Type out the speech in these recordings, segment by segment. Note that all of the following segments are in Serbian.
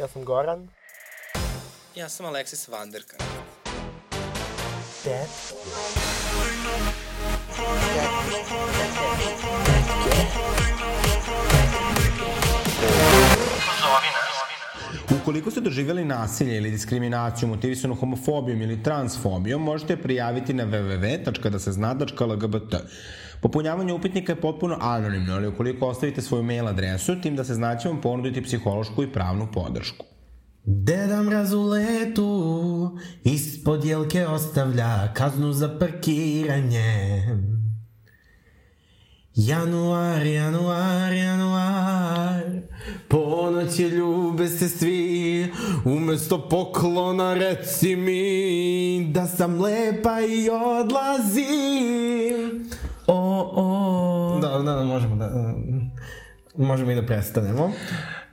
Ja sam Goran. Ja sam Aleksis Vanderka. Dead. Ukoliko ste doživjeli nasilje ili diskriminaciju motivisanu homofobijom ili transfobijom, možete prijaviti na www.dasezna.lgbt. Popunjavanje upitnika je potpuno anonimno, ali ukoliko ostavite svoju mail adresu, tim da se znaće vam ponuditi psihološku i pravnu podršku. Deda mraz u letu, ispod jelke ostavlja kaznu za parkiranje. Januar, januar, januar, ponoć je ljube se svi, umesto poklona reci mi da sam lepa i odlazim. O, o. Da, da, da, možemo da, možemo i da prestanemo.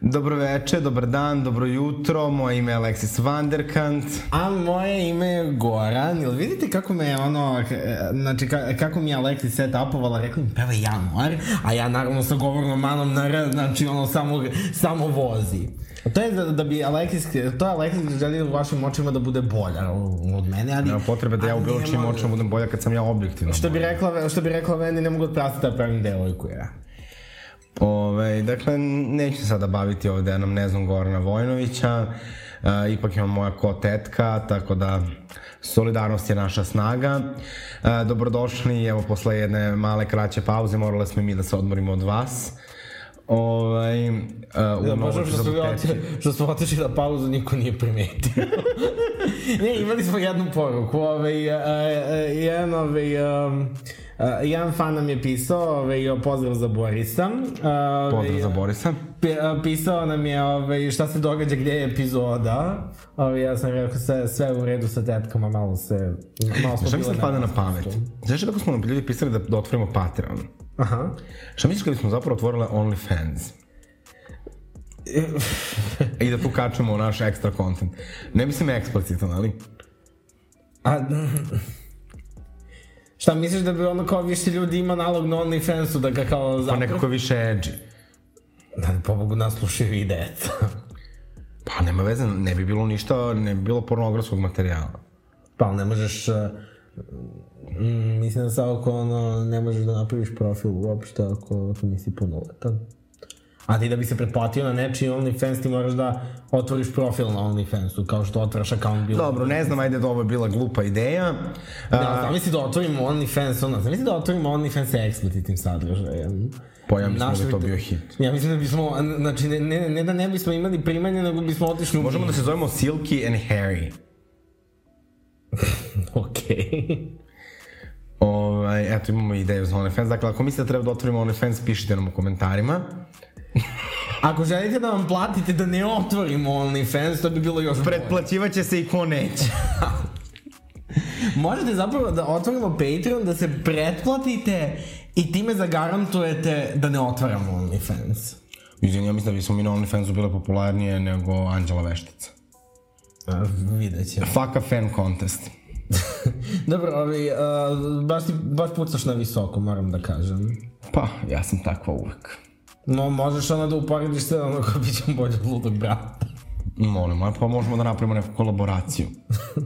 Dobro veče, dobar dan, dobro jutro, moje ime je Alexis Vanderkant. A moje ime je Goran, jel vidite kako me je ono, znači ka, kako mi je Alexis set upovala, rekla mi peva januar, a ja naravno sa govornom manom na R, znači ono samo, samo vozi. To je da, da bi Alexis, to je Alexis želi u vašim očima da bude bolja od mene, ali... Nema potrebe da ja u bilo čim očima budem bolja kad sam ja objektivno Što bi rekla, što bi rekla Vendi, ne mogu odprastiti da pravim devojku ja. Ove, dakle, neću sada baviti ovde anamnezom Gorana Vojnovića, e, ipak imam moja ko tetka, tako da solidarnost je naša snaga. E, dobrodošli, evo, posle jedne male kraće pauze morali smo mi da se odmorimo od vas. Ovaj, uh, ja, možda što, smo otišli, što smo otišli na pauzu, niko nije primetio. ne, imali smo jednu poruku, ovaj, uh, uh, jedan, ovaj, um, Uh, jedan fan nam je pisao, ovaj, pozdrav za Borisa. Uh, pozdrav za Borisa. Uh, pisao nam je ovaj, šta se događa, gde je epizoda. Ovaj, ja sam rekao sve, sve u redu sa tetkama, malo se... Malo smo šta mi sad pada na pamet? Znaš kako smo nam ljudi pisali da, da otvorimo Patreon? Aha. Šta misliš kada bismo zapravo otvorile OnlyFans? I da tu kačemo naš ekstra content. Ne mislim eksplicitan, ali... A, Šta misliš da bi ono kao više ljudi ima nalog na OnlyFansu da ga kao zapravo... Pa nekako više edgy. Da, pobogu nas slušaju i deca. Pa nema veze, ne bi bilo ništa, ne bi bilo pornografskog materijala. Pa ne možeš... Uh, mm, mislim da sad ako ono, ne možeš da napraviš profil uopšte ako, nisi punoletan. A ti da bi se pretplatio na nečiji OnlyFans ti moraš da otvoriš profil na OnlyFansu, kao što otvaraš account bilo. Dobro, ne znam, ajde da ovo je bila glupa ideja. Da, znam misli da otvorimo OnlyFans, ono, znam misli da otvorimo OnlyFans sa eksplicitnim sadržajem. Pa ja mislim da bi to bio hit. Ja mislim da bismo, znači, ne, ne, ne da ne bismo imali primanje, nego bismo otišli u... Možemo da se zovemo Silky and Harry. Okej. Okay. Ovaj, eto, imamo ideju za OnlyFans. Dakle, ako mislite da treba da otvorimo OnlyFans, pišite nam u komentarima. Ako želite da vam platite da ne otvorimo OnlyFans, to bi bilo još Pretplaćivaće se i ko neće. Možete zapravo da otvorimo Patreon, da se pretplatite i time zagarantujete da ne otvaramo OnlyFans. Izvini, ja mislim da bismo mi na OnlyFansu bile popularnije nego Anđela Veštica. A, vidjet ćemo. Fuck a fan contest. Dobro, ali, uh, baš, ti, baš pucaš na visoko, moram da kažem. Pa, ja sam takva uvek. No, možeš ono da uporediš se ono ko bit ćemo bolje od ludog brata. Molim, pa možemo da napravimo neku kolaboraciju.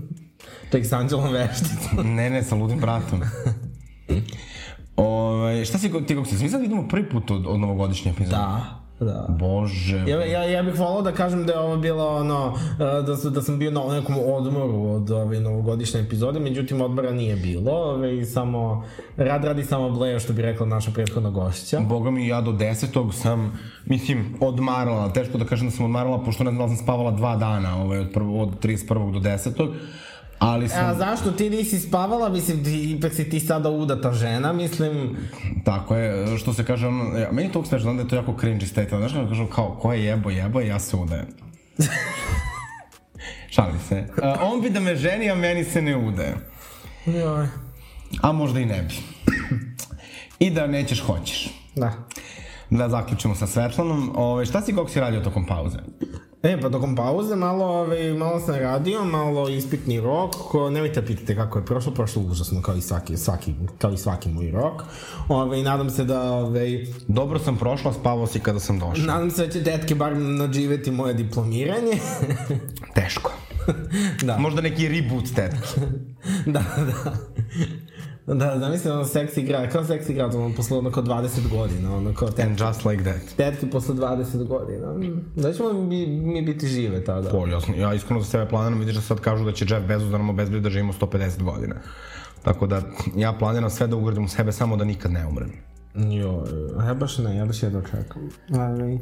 Tek s Anđelom Vešticom. ne, ne, sa ludim bratom. Ove, šta si ti kako se? Mi sad idemo prvi put od, od novogodišnje epizode. Da. Da. Bože. Ja, ja, ja bih volao da kažem da je ovo bilo ono, da, su, da sam bio na nekom odmoru od ove novogodišnje epizode, međutim odmora nije bilo, ove, samo, rad radi samo bleja, što bi rekla naša prethodna gošća. Boga mi, ja do desetog sam, mislim, odmarala, teško da kažem da sam odmarala, pošto ne znam da sam spavala dva dana, ovaj, od, prvo, od 31. do 10. Ali sam... A zašto ti nisi spavala? Mislim, ti, ipak si ti sada udata žena, mislim... Tako je, što se kaže, ono, ja, meni to uvijek smešno, da je to jako cringy state, znaš kako kažu, kao, ko je jebo, jebo, ja se udajem. Šali se. Uh, on bi da me ženi, a meni se ne udaje. Joj. A možda i ne bi. I da nećeš, hoćeš. Da. Da zaključimo sa Svetlanom. Ove, šta si kako si radio tokom pauze? E, pa tokom pauze malo, ovaj, malo sam radio, malo ispitni rok, ko, nemojte da pitate kako je prošlo, prošlo užasno, kao i svaki, svaki, kao i svaki moj rok. Ove, nadam se da, ove, Dobro sam prošla, spavao si kada sam došao. nadam se da će tetke bar nadživeti moje diplomiranje. Teško. da, Možda neki reboot tetki. da, da. Da, zamislim ono seksi grad, kao seksi grad, ono posle ono kao 20 godina, ono kao tet, And just like that. tetke posle 20 godina. Mm, Da ćemo mi, mi biti žive tada. Po, ja, sam, ja iskreno za sebe planiram, vidiš da sad kažu da će Jeff Bezos da nam obezbedi da živimo 150 godina. Tako da ja planiram sve da ugradim u sebe samo da nikad ne umrem. Jo, ja baš ne, ja baš jedno čekam. Ali,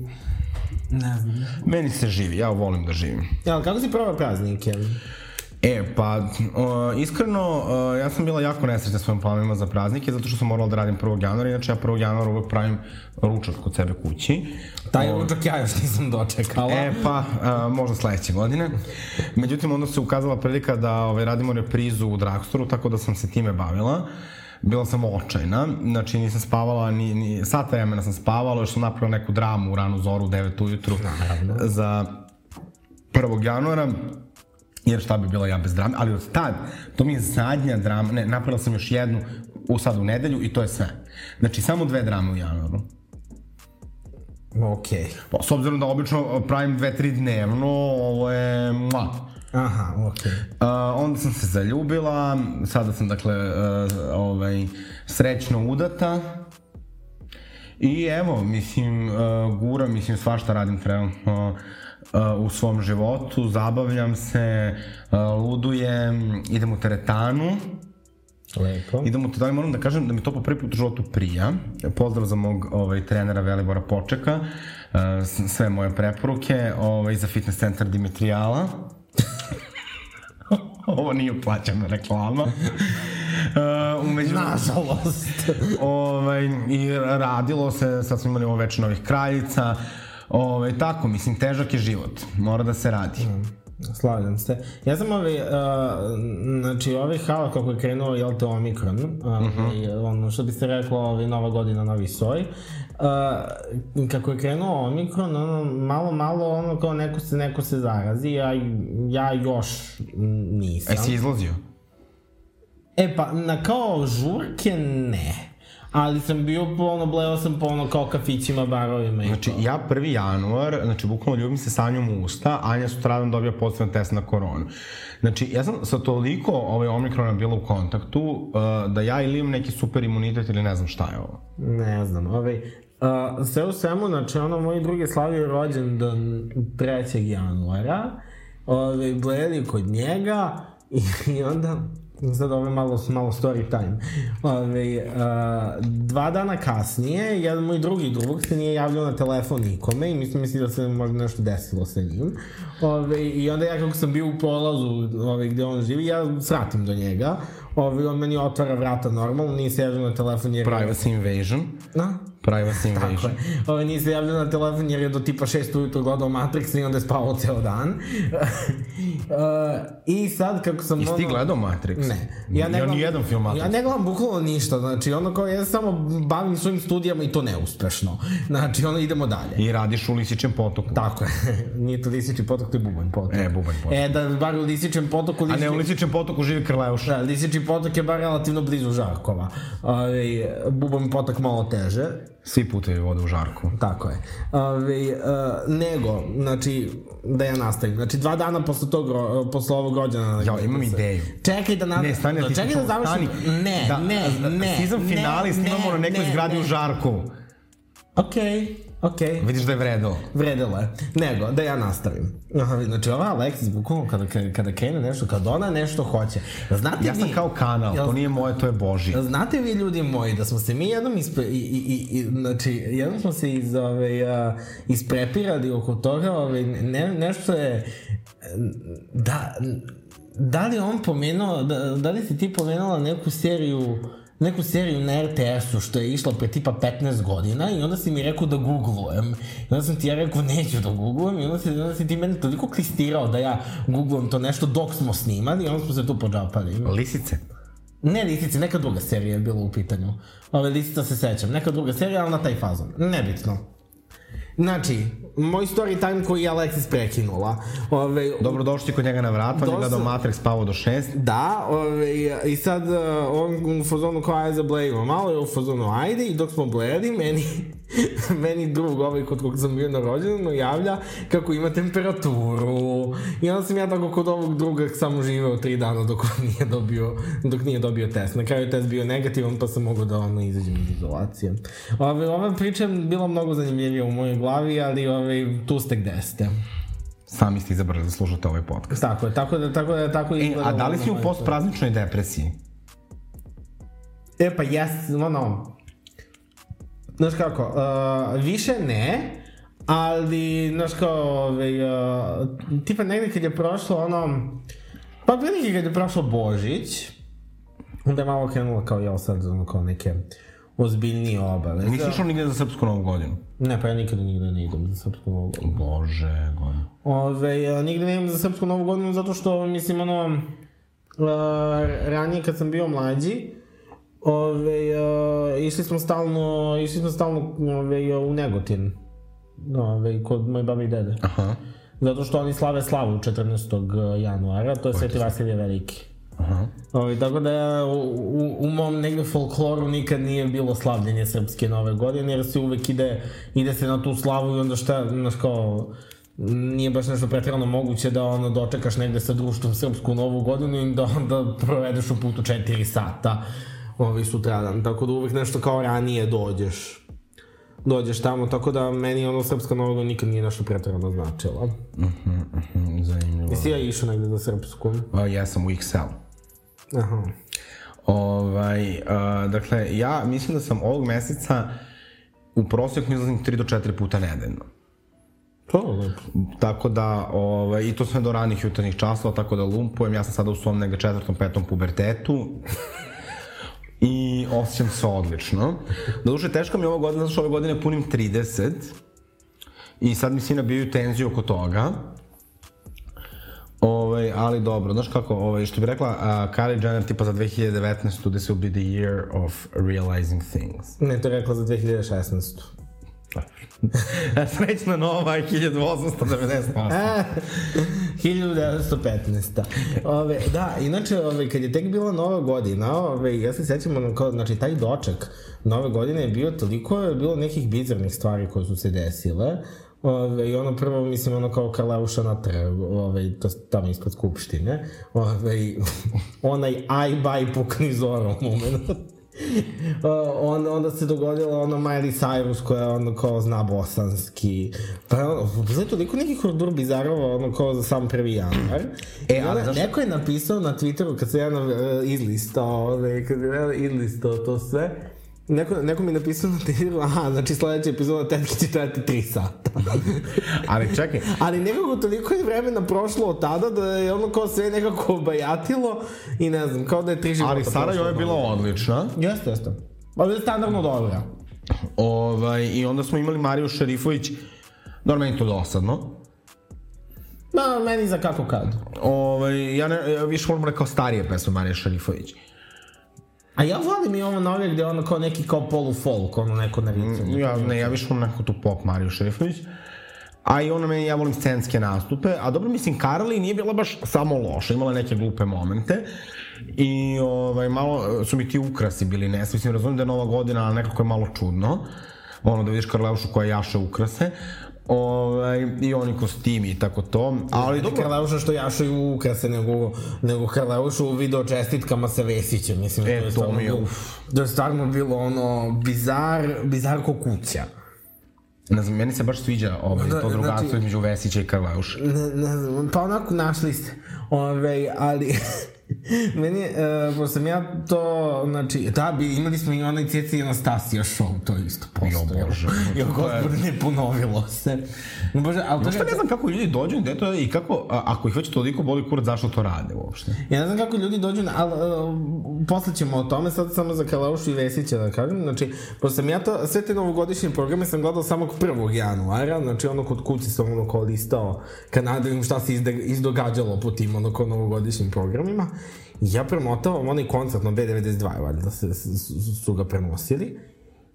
ne znam. Meni se živi, ja volim da živim. Jel, kako si prava praznike? E, pa, o, iskreno, o, ja sam bila jako nesrećna svojim planovima za praznike, zato što sam morala da radim 1. januara, inače ja 1. januara uvek pravim ručak kod sebe kući. Taj ručak ja još nisam dočekala. E, pa, a, možda sledeće godine. Međutim, onda se ukazala prilika da ovaj, radimo reprizu u Dragstoru, tako da sam se time bavila. Bila sam očajna, znači nisam spavala, ni, ni sat vremena sam spavala, još sam napravila neku dramu u ranu zoru u 9 ujutru za 1. januara jer šta bi bila ja bez drame, ali od tad, to mi je zadnja drama, ne, napravila sam još jednu u sad u nedelju i to je sve. Znači, samo dve drame u januaru. Okej. Pa, s obzirom da obično pravim dve, tri dnevno, ovo je... Mua. Aha, okej. Uh, onda sam se zaljubila, sada sam dakle uh, ovaj, srećno udata i evo, mislim, uh, gura, mislim, svašta radim trenutno uh, u svom životu, zabavljam se, uh, ludujem, idem u teretanu, Lepo. Idemo to dalje, moram da kažem da mi to po prvi put u životu prija. Pozdrav za mog ovaj, trenera Velibora Počeka, uh, sve moje preporuke ovaj, za fitness centar Dimitrijala. Ovo nije plaćana reklama. Uh, umeđu... Nažalost. ovaj, I radilo se, sad smo imali ovo veče novih kraljica. Ovaj, tako, mislim, težak je život. Mora da se radi. Slavljam se. Ja sam ovaj, uh, znači ovaj hala kako je krenuo, jel te Omikron, uh, i ono što bi se reklo, ovaj, nova godina, novi soj. Uh, kako je krenuo Omikron, ono, malo, malo, ono, kao neko se, neko se zarazi, ja, ja još nisam. E, si izlazio? E pa, na kao žurke ne. Ali sam bio po ono, bleo sam po ono kao kafićima, barovima i Znači, to. ja 1. januar, znači, bukvalno ljubim se sanjom u usta, Anja sutradan dobija pozitivan test na koronu. Znači, ja sam sa toliko ovaj, omikrona bila u kontaktu, uh, da ja ili imam neki super imunitet ili ne znam šta je ovo. Ne znam, ovaj, uh, sve u svemu, znači, ono, moji drugi slavio rođendan 3. januara, ovaj, bleli kod njega i, i onda, sad ovo je malo, malo story time, ovaj, uh, dva dana kasnije, jedan moj drugi drug se nije javljao na telefon nikome i mislim, misli da se možda nešto desilo sa njim. Ove, I onda ja kako sam bio u polazu ove, gde on živi, ja svratim do njega. Ove, on meni otvara vrata normalno, nije se javljao na telefon jer... Privacy invasion. Privacy Tako invasion. je. Ove, nije se javljao na telefon jer je do tipa 6 ujutro gledao Matrix i onda je spavao ceo dan. uh, I sad kako sam... I ti gledao Matrix? Ne. Ja, ne ja gledam, nijedan film Matrix. Ja ne gledam bukvalno ništa, znači ono kao ja samo bavim svojim studijama i to neuspešno. Znači ono idemo dalje. I radiš u Lisićem potoku. Tako je. Nije to Lisični potok, to je Bubanj potok. E, Bubanj potok. E, da bar u Lisičem potoku... A ne, u Lisićem potoku živi Krleuš. Da, Lisični potok je bar relativno blizu Žarkova. Ove, Bubanj potok malo teže. Svi putevi vode u žarku. Tako je. Ove, uh, nego, znači, da ja nastavim. Znači, dva dana posle, tog, posle ovog rođena... Ja, imam ideju. Čekaj da... Na... Ne, stani da ti Čekaj da završim. stani. Ne, da, ne, ne. Ne, finali snimamo ne, na nekoj ne, zgradi ne. u žarku. Okej, okej. Vidiš da je vredilo. Vredilo je. Nego, da ja nastavim. Aha, znači, ova Alexis, bukvalno kada, kada, krene nešto, kada ona nešto hoće. Znate Ja sam vi, kao kanal, Jel- to nije moje, to je Božije. Znate vi ljudi moji da smo se mi jednom ispre, i, i, i, i, znači jednom smo se iz ove a, isprepirali oko toga, ove, ne, nešto je da da li on pomenuo da, da li si ti pomenula neku seriju neku seriju na RTS-u što je išla pre tipa 15 godina i onda si mi rekao da googlujem. I onda sam ti ja rekao neću da googlujem i onda si, onda si ti mene toliko klistirao da ja googlujem to nešto dok smo snimali i onda smo se tu pođapali. Lisice. Ne Lisice, neka druga serija je bila u pitanju. Ove Lisica se sećam, neka druga serija, ali na taj fazon. Nebitno. Znači, moj story time koji je Alexis prekinula. Ove, Dobrodošli kod njega na vrat, on je gledao Matrix spavao do 6. Da, ove, i sad uh, on u fazonu kao ajde zablejimo, malo je u fazonu ajde i dok smo bledi, meni, meni drug ovaj kod kog sam bio na rođendanu javlja kako ima temperaturu i onda sam ja tako kod ovog druga samo živeo tri dana dok nije dobio, dok nije dobio test. Na kraju je test bio negativan pa sam mogao da ono izađem iz izolacije. Ove, ova priča je bila mnogo zanimljivija u mojoj glavi, ali ove, tu ste gde ste. Sami ste izabrali da slušate ovaj podcast. Tako je, tako da, tako da, tako E, a da li si u postprazničnoj depresiji? E pa jes, ono, znaš kako, uh, više ne, ali, znaš kao, ovaj, uh, tipa negde kad je prošlo ono, pa prilike kad je prošlo Božić, onda je malo krenulo kao, jel sad, ono, kao neke ozbiljnije obaveze. Nisi išao nigde za srpsku novu godinu? Ne, pa ja nikada nigde ne idem za srpsku novu godinu. Bože, godinu. Ove, a, nigde ne idem za srpsku novu godinu zato što, mislim, ono, ranije kad sam bio mlađi, ove, a, išli smo stalno, išli smo stalno ove, u Negotin. Ove, kod moje babe i dede. Aha. Zato što oni slave slavu 14. januara, to je Sveti Vasilije Veliki. Aha. Ovi, tako da u, u, mom negde folkloru nikad nije bilo slavljenje srpske nove godine, jer se uvek ide, ide se na tu slavu i onda šta, znaš kao, nije baš nešto pretredno moguće da ono dočekaš negde sa društvom srpsku novu godinu i da onda provedeš u putu 4 sata ovi sutradan, tako da uvek nešto kao ranije dođeš dođeš tamo, tako da meni ono srpska nova godina nikad nije nešto pretredno značila. Mhm, Zanimljivo. Jesi ja išao negde za srpsku? A, ja sam u XL. Aha. Ovaj, a, dakle, ja mislim da sam ovog meseca u prosjeku izlazim 3 do 4 puta nedeljno. To je lepo. Tako da, ovaj, i to sve do ranih jutarnjih časova, tako da lumpujem. Ja sam sada u svom negde četvrtom, petom pubertetu. I osjećam se odlično. Doduše, teško mi je ova godina, zato što ove godine punim 30. I sad mi sina bio tenziju oko toga. Ovaj, ali dobro, znaš kako, ovaj, što bi rekla uh, Kylie Jenner tipa za 2019. this will be the year of realizing things. Ne, to je rekla za 2016. Srećna nova 1898. A, 1915. Ove, da, inače, ove, kad je tek bila nova godina, ove, ja se sećam, ono, kao, znači, taj doček nove godine je bio toliko, je bilo nekih bizarnih stvari koje su se desile. Ove, I ono prvo, mislim, ono kao Karleuša na trg, ove, to tamo ispred Skupštine. Ove, onaj aj baj po knizorom moment. Uh, on, onda se dogodilo ono Miley Cyrus koja ono kao zna bosanski. Pa ono, je toliko nekih hordur bizarova ono kao za sam prvi januar. E, ali znaš- neko je napisao na Twitteru kad se ja uh, izlistao, ovaj, kad je izlistao to sve, Neko, neko mi je napisao na Twitteru, aha, znači sledeća epizoda tetke će trajati 3 sata. Ali čekaj, Ali nekako toliko je vremena prošlo od tada da je ono kao sve nekako obajatilo i ne znam, kao da je tri života ali Sarajevo prošlo je bila odlična. Jeste, jeste. Ali je standardno dobra. Ovaj, I onda smo imali Mariju Šerifović, dobro, meni je to dosadno. Ma, meni za kako kad. Ovaj, ja, ne, ja više volim rekao starije pesme Marije Šerifović. A ja volim i ovo nove gde ono kao neki kao polu folk, ono neko naricanje. Ja, ne, ja više volim neku tu pop Mariju Šerifović. A i ona meni, ja volim scenske nastupe. A dobro, mislim, Karli nije bila baš samo loša, imala neke glupe momente. I ovaj, malo su mi ti ukrasi bili nes. Mislim, razumijem da je nova godina, ali nekako je malo čudno. Ono, da vidiš Karleušu koja jaše ukrase. Ovaj, I oni kostimi i tako to. Ali dobro, Karleuša što jašaju ukrase nego, nego Karleuša u video čestitkama sa Vesićem. Mislim, E, je to mi je. Da je stvarno bilo ono bizar, bizar ko kuća. ne znam, meni se baš sviđa ovaj, Da, to znači- između Vesića i Karleuše. Ne, ne znam, pa onako našli ste. Ove, ali, meni, e, pošto sam ja to, znači, da, bi, imali smo i onaj Ceci i Anastasija show, to je isto postoje. Jo, Bože. Jo, gospod, ne ponovilo se. Bože, ali to Šta ne znam kako ljudi dođu gde to i kako, a, ako ih već toliko boli kurac, zašto to rade uopšte? Ja ne znam kako ljudi dođu na, ali uh, posle ćemo o tome, sad samo za Kalaušu i Vesića da kažem, znači, pošto sam ja to, sve te novogodišnje programe sam gledao samo 1. januara, znači ono kod kuće sam ono kao listao Kanada, vidim šta se izde, izdogađalo po tim ono kao novogodišnjim programima. Ja premotavam onaj koncert na B92, valjda se, su ga prenosili.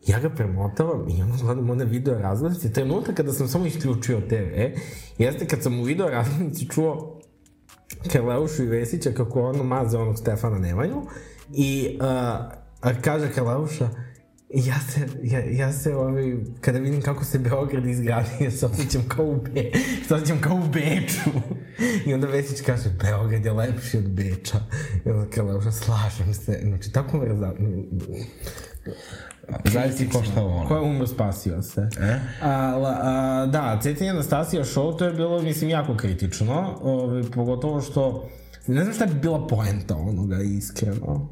Ja ga premotavam i onda gledam one video razglednice. Trenutak kada sam samo isključio TV, jeste kad sam u video razglednici čuo Karleušu i Vesića kako ono maze onog Stefana Nemanju i uh, kaže Ja se, ja, ja se ovaj, kada vidim kako se Beograd izgradi, ja se osjećam kao u, Be, se osjećam kao u Beču. I onda Vesić kaže, Beograd je lepši od Beča. I onda Karleuša, slažem se. Znači, tako me razda... Zavisi ko šta voli. Ko je umro, spasio se. E? A, la, a, da, Cetinja Anastasija show, to je bilo, mislim, jako kritično. Ove, pogotovo što... Ne znam šta bi bila poenta onoga, iskreno.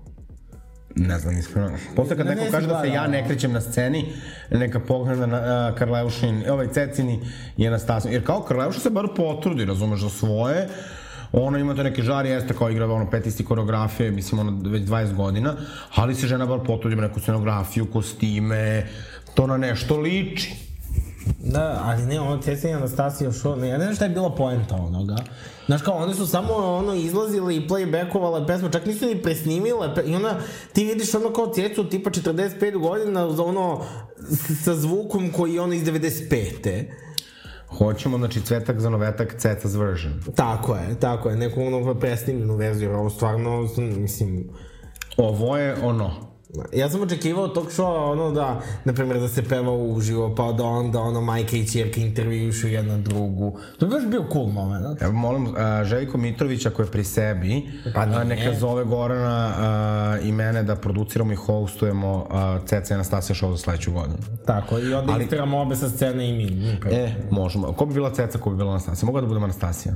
Ne znam, iskreno. Posle kad Ne, neko ne kaže da se ja ne krećem na sceni, neka pogleda na uh, Karleušin, ovaj Cecini i Anastasiju. Jer kao Karleuša se bar potrudi, razumeš, za svoje, ona ima to neke žari, jeste kao igra ono petisti koreografije, mislim ono već 20 godina, ali se žena bar potrudi, neku scenografiju, kostime, to na nešto liči. Da, ali ne, ono Cecinja Anastasija show, ne, ja ne znam šta je bila poenta onoga. Znaš kao, one su samo ono izlazile i playbackovale pesmu, čak nisu ni presnimile, pe, i onda ti vidiš ono kao Cecu tipa 45 godina za ono sa zvukom koji je ono iz 95. Hoćemo, znači, cvetak za novetak, Ceca's version. Tako je, tako je, neku ono presnimljenu verziju, jer ovo stvarno, mislim, Ovo je ono, Ja sam očekivao tog showa, ono da, na primjer, da se peva uživo, pa da onda ono majka i čerka intervjušu jedna drugu. To bi baš bio cool moment. Evo molim uh, Željko Mitrović ako je pri sebi, Pa a, neka zove Gorana uh, i mene da produciramo i hostujemo uh, CC Anastasija show za sledeću godinu. Tako, i onda Ali- istiramo obe sa scene i mi. pre... E, možemo. Ko bi bila Ceca, ko bi bila Anastasija? Mogu da budem Anastasija?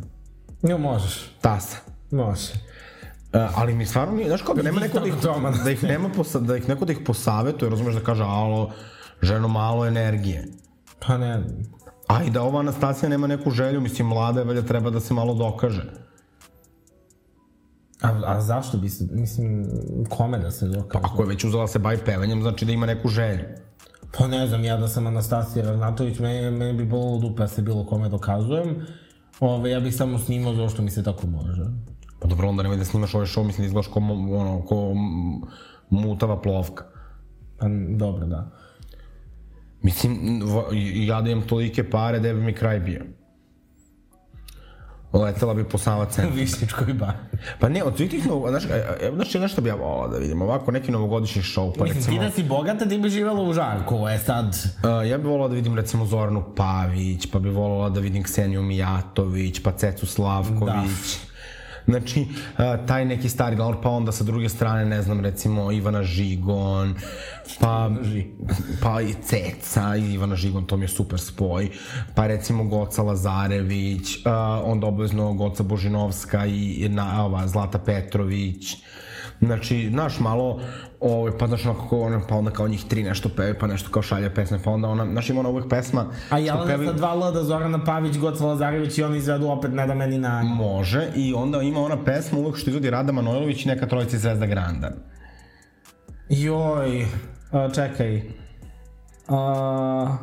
Jo, možeš. Tasa. Može. Uh, ali mi stvarno nije, znaš kao da nema neko da ih, da ih nema posa, da ih neko da ih posavetuje, razumeš da kaže alo, ženo malo energije. Pa ne, A i da ova Anastasija nema neku želju, mislim, mlada je, valjda treba da se malo dokaže. a, a zašto bi se, mislim, kome da se dokaže? Ako je već uzela se bavi pevanjem, znači da ima neku želju. Pa ne znam, ja da sam Anastasija Raznatović, meni, meni bi bolilo dupe da se bilo kome dokazujem. Ove, ja bih samo snimao zašto mi se tako može. Dobro, onda nemoj da snimaš ovaj show, mislim da izgledaš ko, ono, ko mutava plovka. Pa dobro, da. Mislim, ja da imam tolike pare, da bi mi kraj bio. Letela bi po Sava centru. Višničkoj bar. Pa ne, od svih tih novo, znaš, e, e, znaš, znaš šta bi ja volao da vidim, ovako neki novogodišnji show, pa Mislim, ti recimo, da si bogata, ti bi živjela u Žarkovo, je sad... uh, ja bih volao da vidim recimo Zoranu Pavić, pa bih volao da vidim Kseniju Mijatović, pa Cecu Slavković. Znači, taj neki stari glavor, pa onda sa druge strane, ne znam, recimo Ivana Žigon, pa, pa i Ceca i Ivana Žigon, to mi je super spoj, pa recimo Goca Lazarević, onda obavezno Goca Božinovska i na, ova, Zlata Petrović, Znači, znaš, malo, ovaj, pa znaš, onako, ono, pa onda kao njih tri nešto peve, pa nešto kao šalje pesme, pa onda ona, znaš, ima ona uvek pesma... A Jelena pevaju- sa dva L da Zorana Pavić, Goca Lazarević i oni izvedu opet Ne da meni na... Može, i onda ima ona pesma uvek što izvodi Rada Manojlović i neka trojica iz Zvezda Granda. Joj, a, čekaj. A,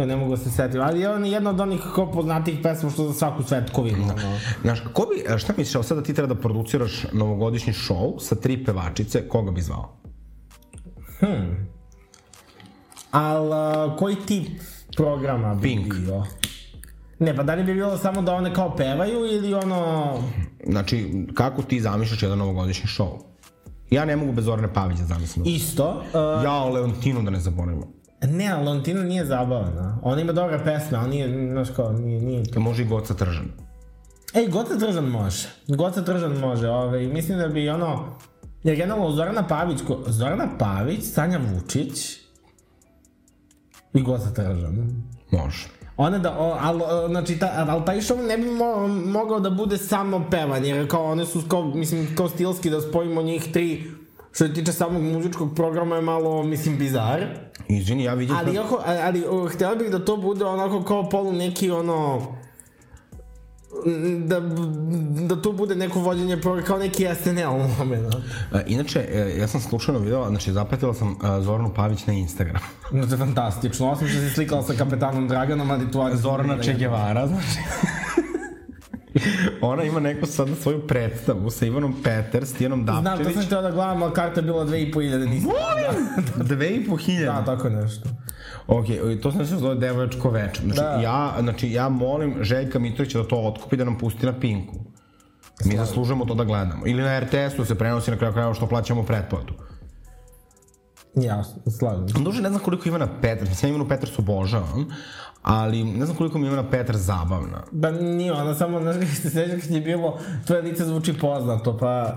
ja ne mogu da se setim, ali je on jedna od onih kao poznatih pesma što za svaku svetkovinu. ono. Znaš, ko bi, šta misliš, evo sada ti treba da produciraš novogodišnji show sa tri pevačice, koga bi zvao? Al, a, koji tip programa bi Pink. bio? Ne, pa da li bi bilo samo da one kao pevaju ili ono... Znači, kako ti zamišljaš jedan novogodišnji show? Ja ne mogu bez Zorane Pavić da zamislim. Isto. Uh, Ja, Leontinu da ne zaboravimo. Ne, ali Leontina nije zabavna. Ona ima dobre pesme, ali nije, znaš kao, nije, nije to. Može i Goca Tržan. Ej, Goca Tržan može. Goca Tržan može, ove, mislim da bi ono... Jer generalno Zorana Pavić, ko, Zorana Pavić, Sanja Vučić i Goca Tržan. Može. Ona da, o, al, o, znači, ta, ali taj show ne bi mo, mogao da bude samo pevanje, jer kao one su, kao, mislim, kao stilski da spojimo njih tri, što se tiče samog muzičkog programa je malo, mislim, bizar. Izvini, ja vidim... Ali, ako, ali, ali htela bih da to bude onako kao polu neki ono da, da to bude neko vođenje programa, kao neki SNL moment. E, Inače, e, ja sam slučajno video, znači zapratila sam e, Zoranu Pavić na Instagram. No, to je fantastično. Osim što se slikala sa kapetanom Draganom, ali to... Zorana Che Guevara, znači. Ona ima neku sada svoju predstavu sa Ivanom Peter, Stijanom Znam, to Dapčević. sam htio da gledam, ali karta je bila 2500, nisam. Dve i po hiljade. Da, tako nešto. Ok, to se zove devojačko veče. Znači, Da. ja, znači, ja molim Željka Mitrovića da to otkupi da nam pusti na Pinku. Mi zaslužujemo to da gledamo. Ili na RTS-u se prenosi na kraju krajeva što plaćamo pretplatu. Slažem. se. Duže ne znam koliko Ivana Petar, mislim ja Ivanu Petar su obožavam, ali ne znam koliko mi je Ivana Petar zabavna. Ba nije, ona samo, znaš kako se seća kad je bilo, tvoje lice zvuči poznato, pa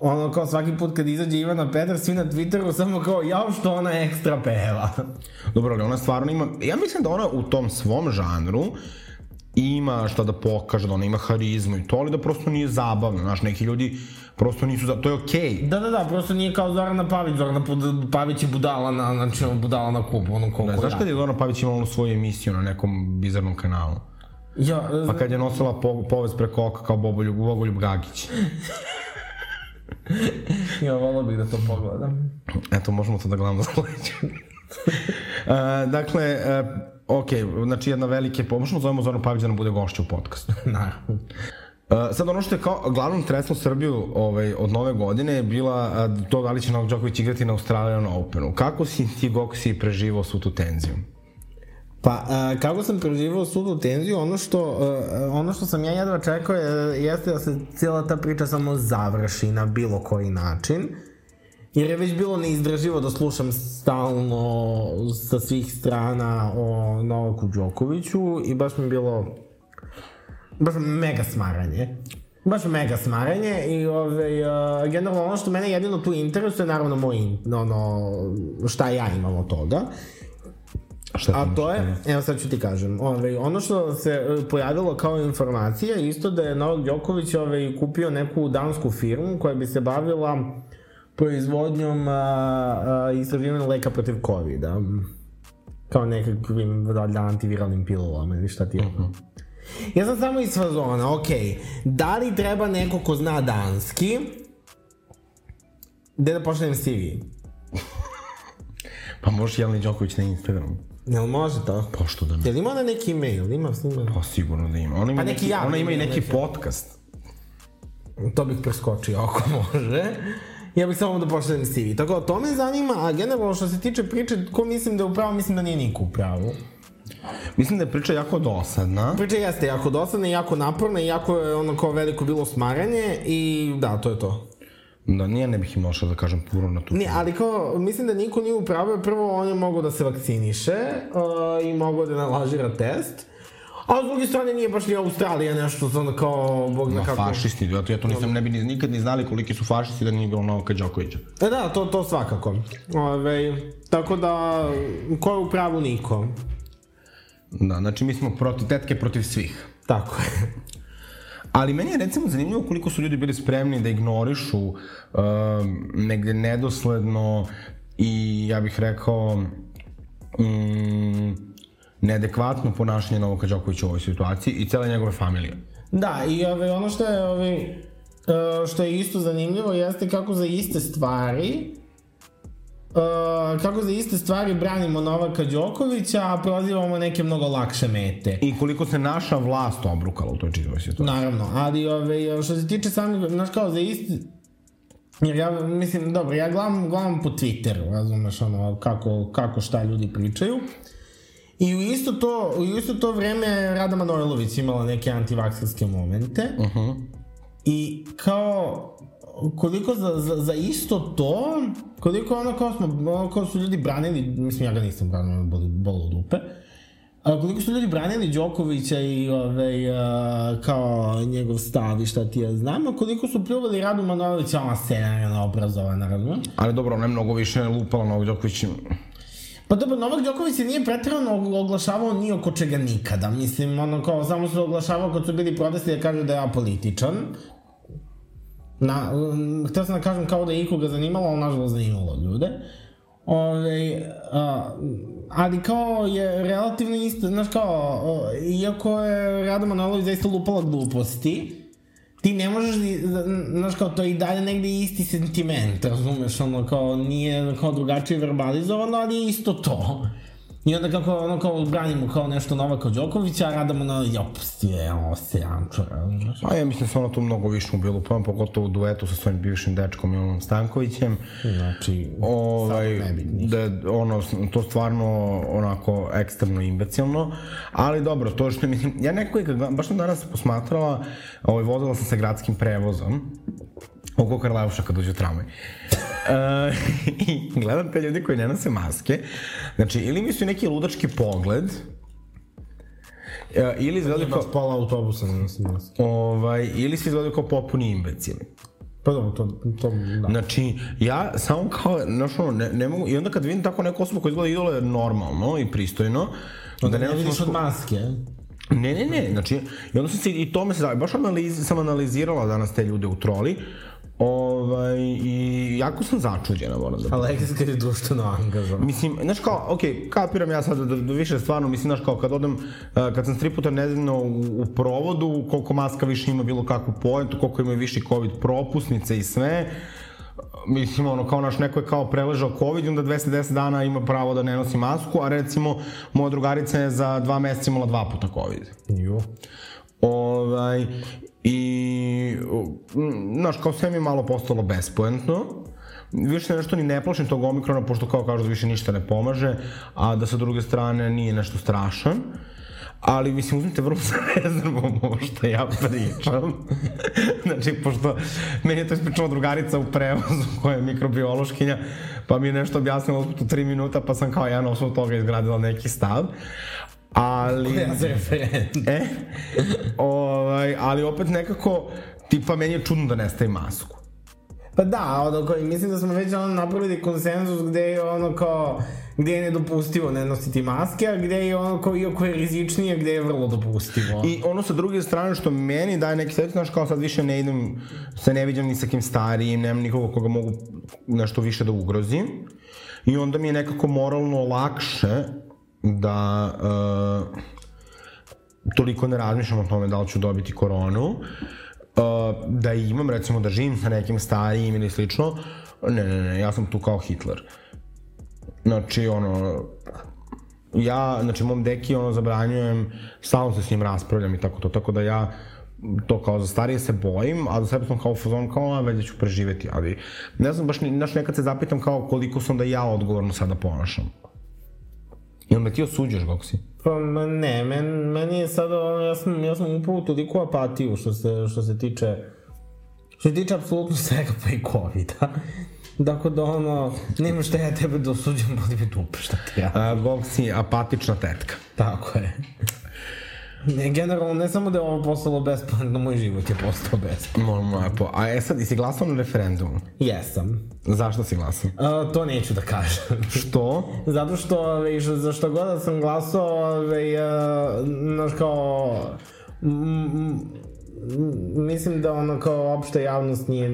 ono kao svaki put kad izađe Ivana Petar, svi na Twitteru samo kao, jao što ona ekstra peva. Dobro, ali ona stvarno ima, ja mislim da ona u tom svom žanru ima šta da pokaže, da ona ima harizmu i to, ali da prosto nije zabavna, znaš, neki ljudi prosto nisu, za... to je okej. Okay. Da, da, da, prosto nije kao Zorana Pavić, Zorana Pavić je budala na, znači budala na kupu, ono koliko Da, znaš ja. kad je Zorana Pavić imala onu svoju emisiju na nekom bizarnom kanalu? Ja, e, Pa kad je nosila po, povez preko oka kao Bogoljub, Bogoljub Gagić. ja volao bih da to pogledam. Eto, možemo to da gledamo za sledeću. uh, dakle, uh, ok, znači jedna velike, možemo zovemo Zorana Pavić da nam bude gošća u podcastu. Naravno. Uh, sad ono što je kao glavnom treslo Srbiju ovaj, od nove godine je bila uh, to da li će Novak Đoković igrati na Australian Openu. Kako si ti, kako si preživao svu tu tenziju? Pa, a, kako sam preživao svu tu tenziju, ono što, a, ono što sam ja jedva čekao je, jeste da se cijela ta priča samo završi na bilo koji način. Jer je već bilo neizdrživo da slušam stalno sa svih strana o Novaku Đokoviću i baš mi je bilo baš mega smaranje. Baš mega smaranje i ove, uh, generalno ono što mene jedino tu interesuje, naravno moj, ono, šta ja imam od toga. Šta A to je, evo sad ću ti kažem, ovaj, ono što se e, pojavilo kao informacija isto da je Novak Đoković ovaj, kupio neku dansku firmu koja bi se bavila proizvodnjom a, a, istraživanjem leka protiv COVID-a. Kao nekakvim valjda antiviralnim pilulama ili šta ti je. Ja sam samo iz fazona, ok, da li treba neko ko zna danski, gde da pošaljem CV? Pa možeš Jeleni Đoković na Instagramu. Jel može to? Pa što da ne? Jel ima ona neki email? Ima snima? Pa sigurno da ima. Ona ima, Pa neki neki, ona ima i neki neki. podcast. To bih preskočio ako može. Ja bih samo da pošaljem CV. Tako da to me zanima, a generalno što se tiče priče, ko mislim da je u pravu, mislim da nije niko u pravu. Mislim da je priča jako dosadna. Priča jeste jako dosadna i jako naporna i jako je ono kao veliko bilo smaranje i da, to je to. Da, nije ne bih imao šta da kažem puno na tu. Ne, ali kao, mislim da niko nije u pravu, jer prvo on je mogao da se vakciniše uh, i mogao da nalažira test. A s druge strane nije baš ni Australija nešto ono kao, bog zna Ma, kako... fašisti, ja to, ja to nisam ne bi ni, nikad ni znali koliki su fašisti da nije bilo Novaka Đokovića. E da, to, to svakako. Ove, tako da, ko je u pravu niko. Da, znači mi smo protiv, tetke protiv svih. Tako je. Ali meni je recimo zanimljivo koliko su ljudi bili spremni da ignorišu um, negde nedosledno i ja bih rekao um, neadekvatno ponašanje Novaka Đokovića u ovoj situaciji i cele njegove familije. Da, i ove, ono što je, ove, e, što je isto zanimljivo jeste kako za iste stvari Uh, kako za iste stvari branimo Novaka Đokovića, a prozivamo neke mnogo lakše mete. I koliko se naša vlast obrukala u toj čitavoj situaciji. Naravno, ali ove, što se tiče samih, znaš kao za isti, jer ja mislim, dobro, ja gledam, gledam po Twitteru, razumeš, ono, kako, kako šta ljudi pričaju. I u isto to, u isto to vreme Rada Manojlović imala neke antivakserske momente. Uh -huh. I kao, koliko za, za, za isto to, koliko ono kao smo, ono kao su ljudi branili, mislim ja ga nisam branio, boli, bolo dupe, a koliko su ljudi branili Đokovića i ovaj, a, kao njegov stav i šta ti ja znam, a koliko su pljuvali Radu Manojlovića, ona scena je obrazovana, razumiješ? Ali dobro, ona je mnogo više lupala Novak Đoković. Pa dobro, Novak Đoković se nije pretrano oglašavao ni oko čega nikada. Mislim, ono kao, samo se oglašavao kad su bili protesti da kaže da je apolitičan. Na, um, htio sam da kažem kao da je ikoga zanimalo, ali nažalost zanimalo ljude. Ove, a, ali kao je relativno isto, znaš kao, o, iako je Rada Manojlović zaista lupala gluposti, ti ne možeš, da- znaš kao, to je i dalje negde isti sentiment, razumeš, ono, kao, nije kao drugačije verbalizovano, ali je isto to. I onda kako, ono kao branimo kao nešto Novaka Đokovića, a Radamo na jopusti je, ovo se jančura, znaš. Pa ja mislim da se ono tu mnogo više u bilo pa pogotovo u duetu sa svojim bivšim dečkom Milanom Stankovićem. Znači, ovaj, da je ono, to stvarno onako ekstremno imbecilno, ali dobro, to što mislim, ja neko je, baš sam danas posmatrala, ovaj, vozila sam se gradskim prevozom, oko Karleuša kad dođe tramvaj. I gledam te ljudi koji ne nose maske, znači ili mi su neki ludački pogled, e, ili izgledaju kao, pola autobusa ne nosim maske. ovaj, ili se izgledaju kao popuni imbecili. Pa dobro, to, to, da. Znači, ja samo kao, znaš ono, ne, ne mogu, i onda kad vidim tako neku osobu koja izgleda idole normalno i pristojno, Onda da ne nosi vidiš od maske, Ne, ne, ne, znači, i onda sam se, i to me se da, baš analiz, sam analizirala danas te ljude u troli, ovaj, i jako sam začuđena, moram da Aleksis kad je društveno angažovan. Mislim, znaš kao, okej, kapiram ja sad da, da više stvarno, mislim, znaš kao kad odem, uh, kad sam tri puta nedeljno u, u provodu, koliko maska više ima bilo kakvu pojentu, koliko ima više COVID propusnice i sve, mislim, ono, kao naš neko je kao preležao COVID onda 210 dana ima pravo da ne nosi masku, a recimo, moja drugarica je za dva meseca imala dva puta COVID. Jo. Ovaj, i, znaš, kao sve mi je malo postalo bespoentno. Više nešto ni ne plašim tog omikrona, pošto kao kažu da više ništa ne pomaže, a da sa druge strane nije nešto strašan. Ali, mislim, uzmite vrlo sa rezervom ovo što ja pričam. znači, pošto meni je to ispričala drugarica u prevozu koja je mikrobiološkinja, pa mi je nešto objasnila u tri minuta, pa sam kao ja na toga izgradila neki stav. Ali... Ja za referent. E, ovaj, ali opet nekako, tipa, meni je čudno da ne staje masku. Pa da, ono, kao, i mislim da smo već ono napravili konsenzus gde je ono kao, gde je nedopustivo ne nositi maske, a gde je ono kao, iako je rizičnije, gde je vrlo dopustivo. I ono sa druge strane što meni daje neki savjet, znaš, kao sad više ne idem, se ne viđam ni sa kim starijim, nemam nikoga koga mogu nešto više da ugrozim. I onda mi je nekako moralno lakše da uh, toliko ne razmišljam o tome da li ću dobiti koronu, uh, da imam, recimo, da živim sa nekim starijim ili slično, ne, ne, ne, ja sam tu kao Hitler. Znači, ono, ja, znači, mom deki, ono, zabranjujem, stalno se s njim raspravljam i tako to, tako da ja to kao za starije se bojim, a za sebe sam kao u fazonu kao, a već da ću preživeti, ali ne znam, baš, znaš, nekad se zapitam kao koliko sam da ja odgovorno sada ponašam. Jel me ti osuđuješ, kako si? Pa ne, men, meni je sada, ono, ja sam, ja sam upao u toliko apatiju što se, što se tiče, što se tiče apsolutno svega pa i COVID-a. Dakle, da ono, nema šta ja tebe da osuđujem, boli mi dupe, šta ti ja. A, Gog si apatična tetka. Tako je. Ne, generalno, ne samo da je ovo postalo besplatno, moj život je postao besplatno. Moram lepo. A e sad, jesi glasao na referendumu? Jesam. Zašto si glasao? A, to neću da kažem. Što? Zato što, ove, što, za što god da sam glasao, ove, uh, znaš kao, m, mislim da ono kao opšta javnost nije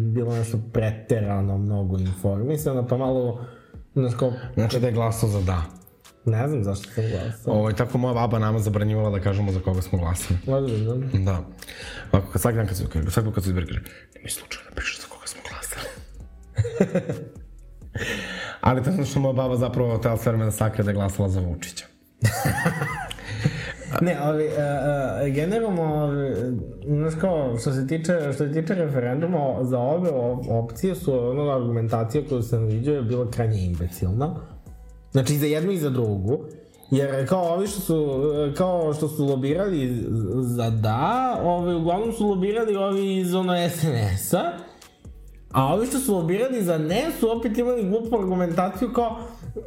bilo nešto preterano mnogo informisano, pa malo, znaš kao, Znači da je glasao za da. Ne znam zašto sam glasao. Ovo, tako moja baba nama zabranjivala da kažemo za koga smo glasali. Ozbiljno. Da. Ovako, kad svaki dan kad se, svaki put kad se izbere, kaže, nemoj slučajno da pišeš za koga smo glasali. Ali to zato što moja baba zapravo tela sve vreme da sakrije da je glasala za Vučića. Ne, ali, uh, uh, generalno, znaš kao, što se tiče, što se tiče referenduma, za ove op- opcije su, ono, argumentacija koju sam vidio je bila krajnje imbecilna. Znači, i za jednu i za drugu. Jer kao ovi što su, kao što su lobirali za da, ovi, uglavnom su lobirali ovi iz ono SNS-a, a ovi što su lobirali za ne su opet imali glupu argumentaciju kao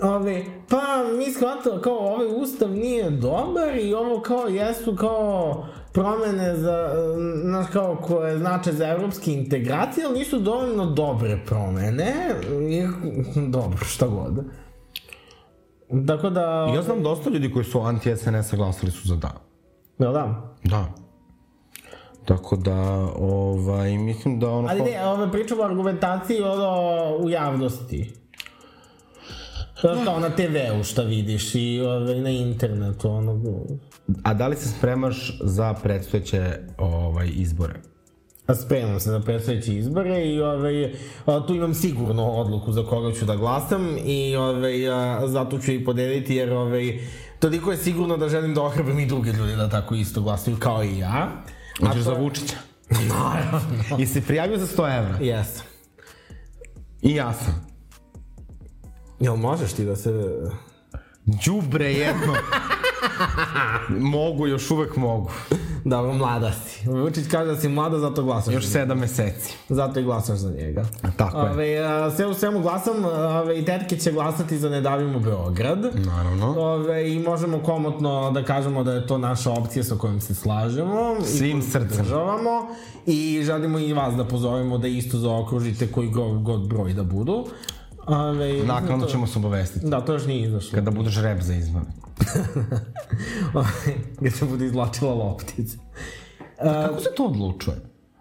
ove, pa mi shvatamo kao ovaj ustav nije dobar i ovo kao jesu kao promene za, znaš kao koje znače za evropske integracije, ali nisu dovoljno dobre promene i dobro, šta god. Tako da... Ja znam dosta ljudi koji su anti-SNS-a glasali su za da. Jel da? Da. Tako da, ovaj, mislim da ono... Ali ne, ove pričamo o argumentaciji ono u javnosti. Kao na TV-u šta vidiš i ove, na internetu, ono... A da li se spremaš za predstojeće ovaj, izbore? Spremam se za predstojeće izbore i ovaj, a, tu imam sigurno odluku za koga ću da glasam i ovaj, a, zato ću i podeliti jer ovaj, toliko je sigurno da želim da ohrabim i druge ljude da tako isto glasaju kao i ja. Hoćeš za Vučića? Naravno. I se prijavio za 100 evra? Jesam. I ja sam. Jel možeš ti da se... Đubre jedno. mogu, još uvek mogu. Dobro, mlada si. Vučić kaže da si mlada, zato glasaš. Još. 7 meseci. Zato i glasaš za njega. Tako je. Ove, a, sve u svemu glasam, ove, i tetke će glasati za Ne davimo Beograd. Naravno. Ove, I možemo komotno da kažemo da je to naša opcija sa kojom se slažemo. Svim i srcem. podržavamo. I želimo i vas da pozovemo da isto zaokružite koji god, god broj da budu. Ove, Naknadno to- ćemo se obavestiti. Da, to još nije izašlo. Kada budeš rep za izbor. Gde se bude izvlačila loptica. Kako se to odlučuje?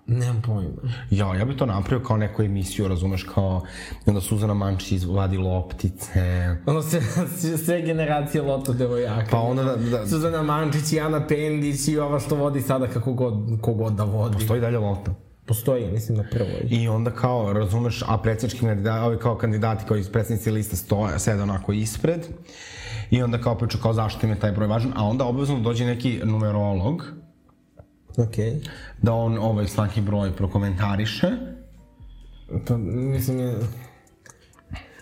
Nemam pojma. Ja, ja bih to napravio kao neku emisiju, razumeš, kao i onda Suzana Mančić izvadi loptice. Ono sve, sve, generacije loto devojaka. Pa onda da, da Suzana Mančić i Ana Pendić i ova što vodi sada kako god, kogod da vodi. stoji dalje lopta. Postoji, mislim, na prvoj. I onda kao, razumeš, a predsjednički kandidati, ovi kao kandidati koji iz predsjednici liste stoje, sede onako ispred. I onda kao priča kao zašto im je taj broj važan, a onda obavezno dođe neki numerolog. Okay. da on ovaj svaki broj prokomentariše. Pa, mislim je...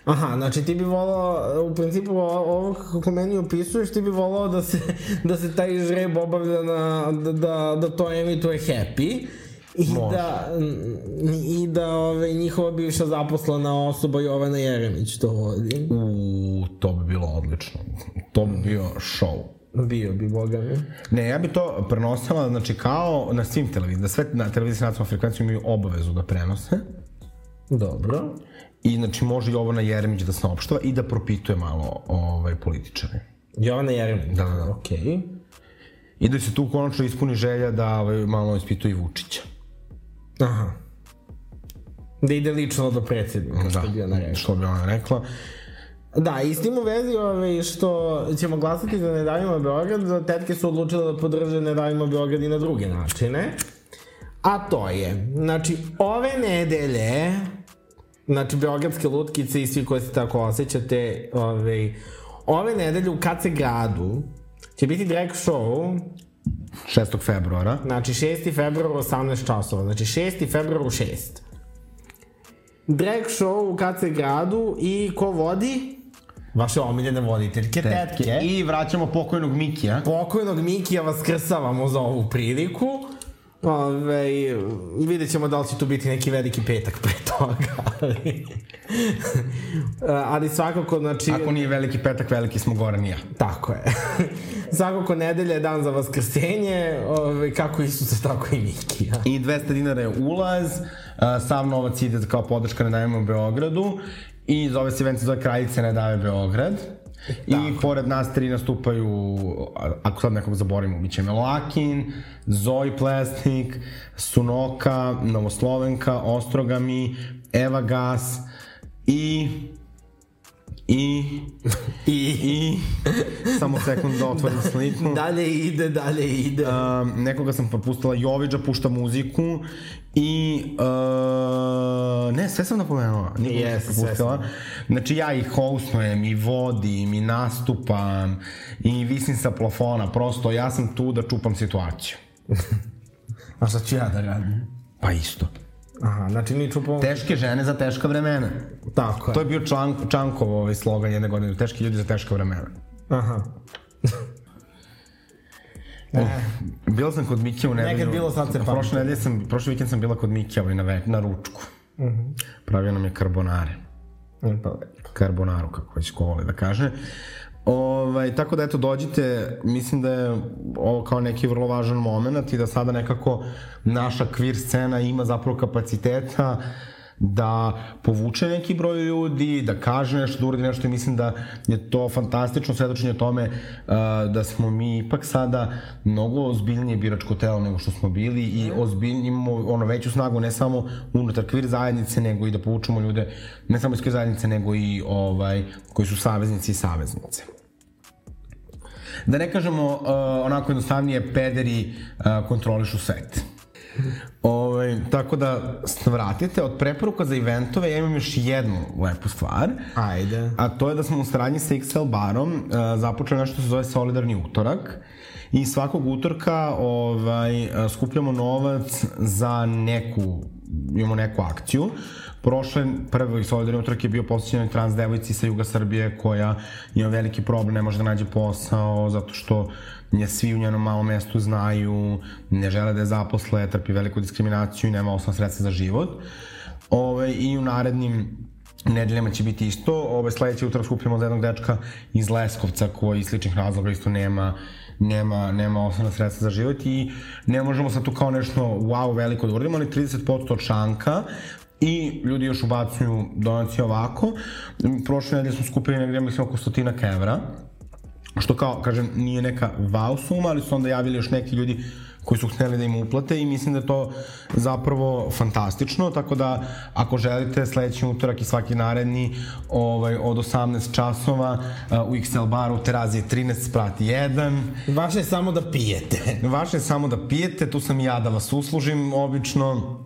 Aha, znači ti bi volao, u principu ovo kako meni opisuješ, ti bi volao da se, da se taj žreb obavlja na, da, da, da to emituje Happy. I Može. da, i da ove, njihova bivša zaposlena osoba Jovana Jeremić to vodi. U, to bi bilo odlično. To bi bio show. Bio bi, boga mi. Ne, ja bi to prenosila, znači kao na svim televizijama, da sve na televiziji nacionalnom frekvencijom imaju obavezu da prenose. Dobro. I znači može i ovo na Jeremić da saopštava i da propituje malo ovaj, političare. Jovana Jeremić. Da, da, da. Okej. Okay. I da se tu konačno ispuni želja da ovaj, malo ispituje i Vučića. Aha. Da ide lično do predsjednika, što bi ona rekla. što bi ona rekla. Da, i s tim u vezi ove, što ćemo glasati za Ne davimo Beograd, tetke su odlučile da podrže Ne davimo Beograd i na druge načine. A to je, znači, ove nedelje, znači, Beogradske lutkice i svi koji se tako osjećate, ove, ove nedelje u KC gradu će biti drag show 6. februara. Znači 6. februar u 18 časova. Znači 6. februar u 6. Drag show u KC gradu i ko vodi? Vaše omiljene voditeljke, tetke. tetke. I vraćamo pokojnog Mikija. Pokojnog Mikija vaskrsavamo za ovu priliku. Ove, vidjet ćemo da li će tu biti neki veliki petak pre toga. Ali, ali svakako, znači... Ako nije veliki petak, veliki smo Goran i ja. Tako je. svakako nedelja je dan za vaskrsenje, ove, kako Isusa, tako i Mikija. I 200 dinara je ulaz, sav novac ide kao podrška Ne davimo Beogradu i zove se event zove Kraljice Ne dave Beograd. I pored nas tri nastupaju, ako sad nekog zaboravimo, bit će Melakin, Zoe Plesnik, Sunoka, Novoslovenka, Ostrogami, Eva Gas i... I... I I... Samo sekund da otvorim sliku. dalje ide, dalje ide. Um, nekoga sam propustila, Joviđa pušta muziku i uh, ne, sve sam napomenula, nikoga Yes, sam propustila. Znači ja ih hostujem i vodim i nastupam i visim sa plafona, prosto ja sam tu da čupam situaciju. A šta ću ja da radim? Pa isto. Aha, znači mi čupamo... Teške žene za teška vremena. Tako je. To je bio Čan, Čankov ovaj slogan jedne godine, teški ljudi za teška vremena. Aha. Bila sam kod Mikija u nedelju. Nekad bilo, sad se pamti. Prošle nedelje sam, prošli vikend sam bila kod Mikija ovaj, na, ve, na ručku. Pravio nam je karbonare. E, Pa, Karbonaru, kako već ko voli da kaže. Ovaj, tako da eto, dođite, mislim da je ovo kao neki vrlo važan moment i da sada nekako naša kvir scena ima zapravo kapaciteta da povuče neki broj ljudi, da kaže nešto, da uradi nešto i mislim da je to fantastično svedočenje tome uh, da smo mi ipak sada mnogo ozbiljnije biračko telo nego što smo bili i ozbiljnije imamo ono veću snagu ne samo unutar kvir zajednice nego i da povučemo ljude ne samo iz kvir zajednice nego i ovaj koji su saveznici i saveznice. Da ne kažemo uh, onako jednostavnije, pederi uh, kontrolišu svet. Ove, tako da svratite od preporuka za eventove, ja imam još jednu lepu stvar. Ajde. A to je da smo u saradnji sa XL barom uh, započeli nešto što se zove Solidarni utorak. I svakog utorka ovaj, uh, skupljamo novac za neku, imamo neku akciju. Prošle, prvi solidarni utorak je bio posjećen trans devojci sa Juga Srbije koja ima veliki problem, ne može da nađe posao zato što nje svi u njenom malom mestu znaju, ne žele da je zaposle, trpi veliku diskriminaciju i nema osnovna sredstva za život. Ove, I u narednim nedeljama će biti isto. Ove, sledeći utorak skupljamo za jednog dečka iz Leskovca koji iz sličnih razloga isto nema nema, nema osnovna sredstva za život i ne možemo sad tu kao nešto wow veliko da uradimo, ali 30% od šanka i ljudi još ubacuju donacije ovako. Prošle nedelje smo skupili negdje, mislim, oko stotinak evra, što kao, kažem, nije neka wow suma, ali su onda javili još neki ljudi koji su hteli da im uplate i mislim da je to zapravo fantastično, tako da ako želite sledeći utorak i svaki naredni ovaj, od 18 časova uh, u XL baru Terazije 13 sprat 1. Vaše je samo da pijete. Vaše je samo da pijete, tu sam i ja da vas uslužim obično.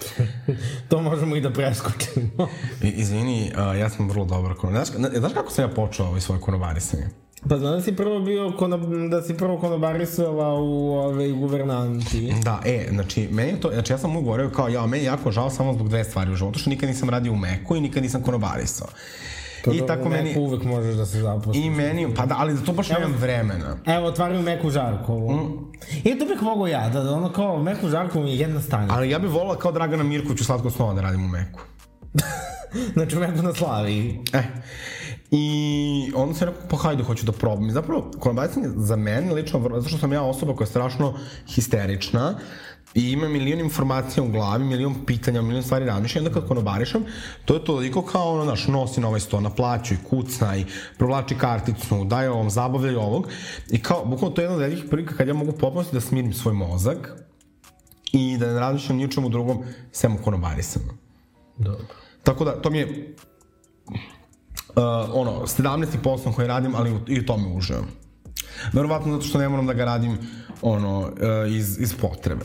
to možemo i da preskočimo. Izvini, uh, ja sam vrlo dobar konobar. Znaš, znaš kako sam ja počeo ovaj svoj konobarisanje? Pa znam da si prvo bio, konob, da si prvo konobarisala u ove, guvernanti. Da, e, znači, meni je to, znači ja sam mu govorio kao, ja, meni je jako žao samo zbog dve stvari u životu, što nikad nisam radio u Meku i nikad nisam konobarisao. Pa I tako meni... uvek možeš da se zaposliš. I meni, pa da, ali za to baš nemam vremena. Evo, otvaram Meku Žarkovu. Mm. I to bih mogao ja, da, da ono kao Meku Žarkovu je jedna stanica. Ali ja bih volila kao Dragana Mirković u Slatko snova da radim u Meku. znači u Meku na Slaviji. E. I onda se rekao, pa hajde, hoću da probam. I zapravo, konobacanje za mene lično, zato što sam ja osoba koja je strašno histerična, i ima milion informacija u glavi, milion pitanja, milion stvari razmišljam, onda kad konobarišam, to je toliko kao ono, naš, nosi na ovaj sto, naplaćuj, kucnaj, provlači karticu, daj ovom, zabavljaj ovog. I kao, bukvalno to je jedna od velikih prilika kad ja mogu potpunosti da smirim svoj mozak i da ne razmišljam ničemu drugom, sem u konobarisanju. Dobro. Tako da, to mi je ono, 17. poslom koji radim, ali i u tome uživam. Verovatno zato što ne moram da ga radim ono, uh, iz, iz potrebe.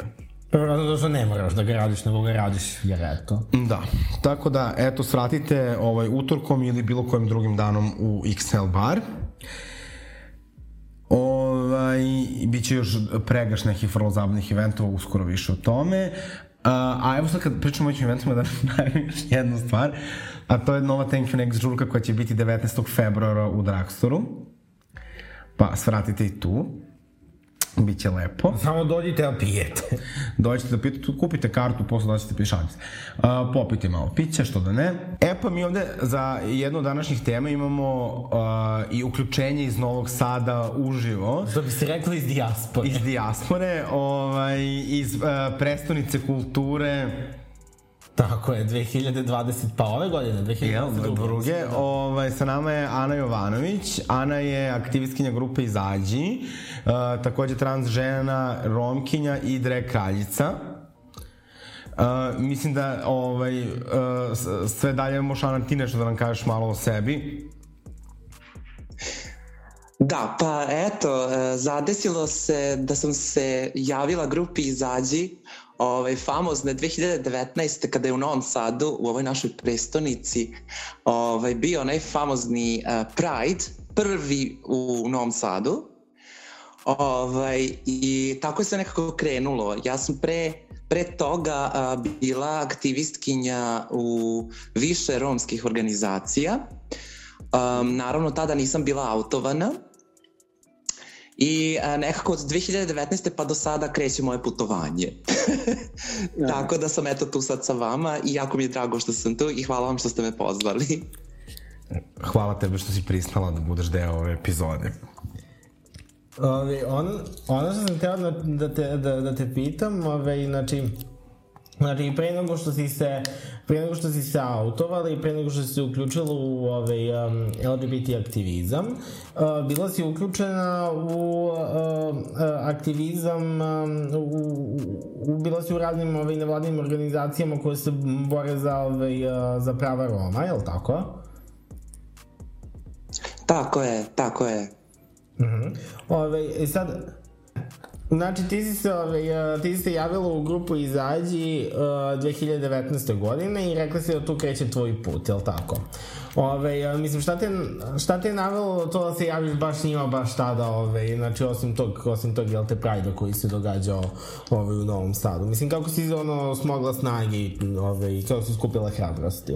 Verovatno zato što ne moraš da ga radiš, nego ga radiš jer eto. Da, tako da, eto, svratite ovaj, utorkom ili bilo kojim drugim danom u XL bar. Ovaj, biće još pregaš nekih vrlo zabavnih eventova, uskoro više o tome. Uh, a evo sad kad pričamo o ovim eventima da najavim još jednu stvar, a to je nova Thank You Next žurka koja će biti 19. februara u Dragstoru. Pa svratite i tu. Biće lepo. Samo dođite da pijete. Dođite da pijete, kupite kartu, posle dođete pišalice. Uh, popite malo piće, što da ne. E pa mi ovde za jednu od današnjih tema imamo uh, i uključenje iz Novog Sada uživo. Što bi se reklo iz dijaspore. Iz dijaspore, ovaj, iz uh, prestonice kulture, Tako je, 2020, pa ove godine, 2022. Jel, druge. Ovaj, sa nama je Ana Jovanović. Ana je aktivistkinja grupe Izađi, uh, takođe trans žena, romkinja i drag kraljica. Uh, mislim da ovaj, uh, sve dalje možeš Ana ti nešto da nam kažeš malo o sebi. Da, pa eto, zadesilo se da sam se javila grupi Izađi ovaj, famozne 2019. kada je u Novom Sadu, u ovoj našoj prestonici, ovaj, bio onaj famozni uh, Pride, prvi u Novom Sadu. Ovaj, I tako je se nekako krenulo. Ja sam pre, pre toga uh, bila aktivistkinja u više romskih organizacija. Um, naravno, tada nisam bila autovana, I a, nekako od 2019. pa do sada kreće moje putovanje. Tako da sam eto tu sad sa vama i jako mi je drago što sam tu i hvala vam što ste me pozvali. Hvala tebe što si pristala da budeš deo ove epizode. Ove, on, ono što sam teo da, da, te, da, da te pitam, ove, znači, Znači, pre nego što si se, pre nego što si se autovala i pre nego što si se uključila u ovaj, um, LGBT aktivizam, uh, bila si uključena u uh, uh, aktivizam, um, u, u, bila si u raznim ovaj, nevladnim organizacijama koje se bore za, ovaj, uh, za prava Roma, je li tako? Tako je, tako je. Uh -huh. Ove, sad, Znači, ti si se, ovaj, ti si se javila u grupu Izađi uh, 2019. godine i rekla si da tu kreće tvoj put, je li tako? Ove, mislim, šta te, šta te navelo to da se javiš baš njima baš tada, ove, znači, osim tog, osim tog, jel te, prajda koji se događao ove, u Novom Sadu? Mislim, kako si ono smogla snage ove, i kako si skupila hrabrosti?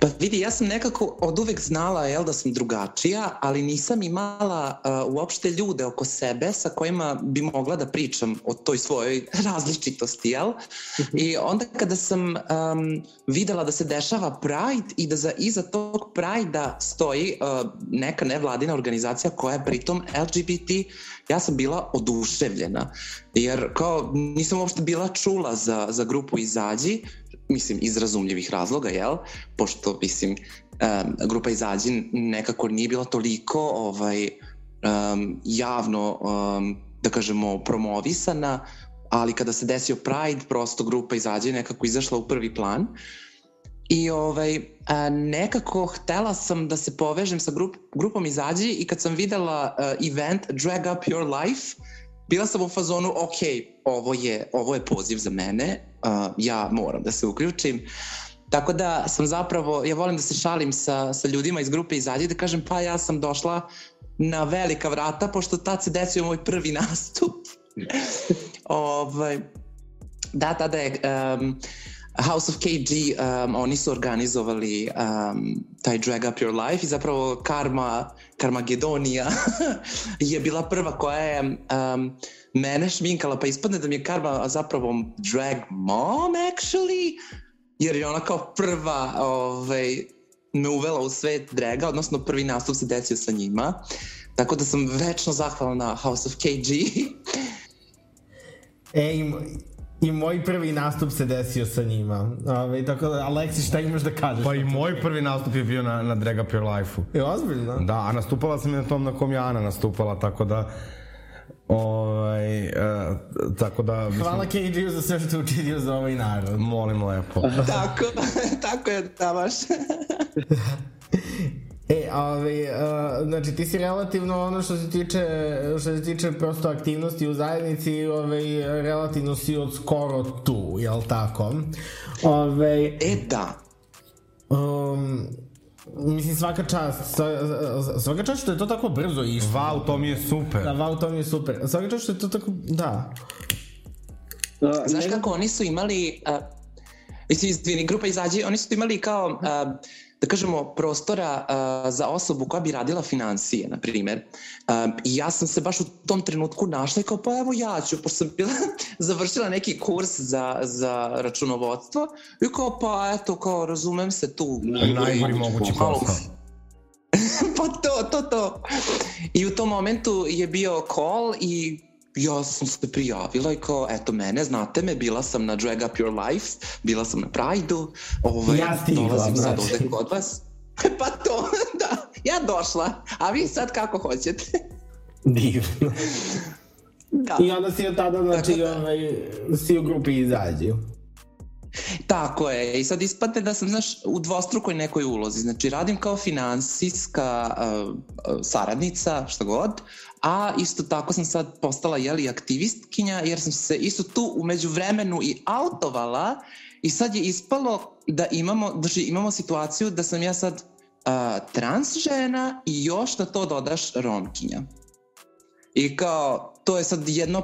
Pa vidi, ja sam nekako od uvek znala jel, da sam drugačija, ali nisam imala uh, uopšte ljude oko sebe sa kojima bi mogla da pričam o toj svojoj različitosti, jel? I onda kada sam um, videla da se dešava Pride i da za iza tog Pride-a stoji uh, neka nevladina organizacija koja je pritom LGBT, ja sam bila oduševljena. Jer kao nisam uopšte bila čula za, za grupu Izađi, mislim, iz razumljivih razloga, jel? Pošto, mislim, um, grupa Izađi nekako nije bila toliko ovaj, um, javno, um, da kažemo, promovisana, ali kada se desio Pride, prosto grupa Izađi nekako izašla u prvi plan. I ovaj, a, nekako htela sam da se povežem sa grup, grupom Izađi i kad sam videla uh, event Drag Up Your Life, bila sam u fazonu, ok, ovo je, ovo je poziv za mene, uh, ja moram da se uključim. Tako da sam zapravo, ja volim da se šalim sa, sa ljudima iz grupe Izađi da kažem pa ja sam došla na velika vrata pošto tad se desio moj prvi nastup. ovaj, da, tada je um, House of KG, um, oni su organizovali um, taj Drag Up Your Life i zapravo Karma, Karmagedonija je bila prva koja je um, mene šminkala, pa ispadne da mi je Karma zapravo drag mom actually, jer je ona kao prva ovaj, me uvela u svet draga, odnosno prvi nastup se desio sa njima. Tako da sam večno zahvalna House of KG. e, i, moj prvi nastup se desio sa njima. Ove, tako da, Aleksi, šta imaš da kažeš? Pa i moj prvi nastup je bio na, na Drag Up Your Life-u. Je ozbiljno? Da, a nastupala sam i na tom na kom je Ana nastupala, tako da Ovaj, uh, tako da... Mislim, Hvala KG za sve što učinio za ovaj narod. Molim lepo. tako, tako je, da baš. E, ovaj, uh, znači ti si relativno ono što se tiče, što se tiče prosto aktivnosti u zajednici, ovaj, relativno si od skoro tu, jel tako? Ovaj, e, da. Um, Mislim, svaka čast, svaka čast što je to tako brzo išlo. Vau, to mi je super. Da, vau, to mi je super. Svaka čast što je to tako, da. Uh, Znaš kako, oni su imali, uh, mislim, izvini, grupa izađe, oni su imali kao, uh, da kažemo, prostora uh, za osobu koja bi radila financije, na primer. Um, I ja sam se baš u tom trenutku našla i kao, pa evo ja ću, pošto sam bila završila neki kurs za, za računovodstvo i kao, pa eto, kao, razumem se tu. Najgori mogući posao. pa to, to, to. I u tom momentu je bio call i ja sam se prijavila i kao, eto mene, znate me, bila sam na Drag Up Your Life, bila sam na Pride-u, ovaj, ja stigla, dolazim znači. sad ovde kod vas. pa to, da, ja došla, a vi sad kako hoćete. Divno. da. I onda si od tada, znači, da, ovaj, si u grupi izađi. Tako je, i sad ispadne da sam, znaš, u dvostrukoj nekoj ulozi. Znači, radim kao finansijska uh, saradnica, šta god, a isto tako sam sad postala, jeli, aktivistkinja, jer sam se isto tu umeđu vremenu i autovala i sad je ispalo da imamo, znači imamo situaciju da sam ja sad uh, trans žena i još na to dodaš romkinja. I kao, to je sad jedno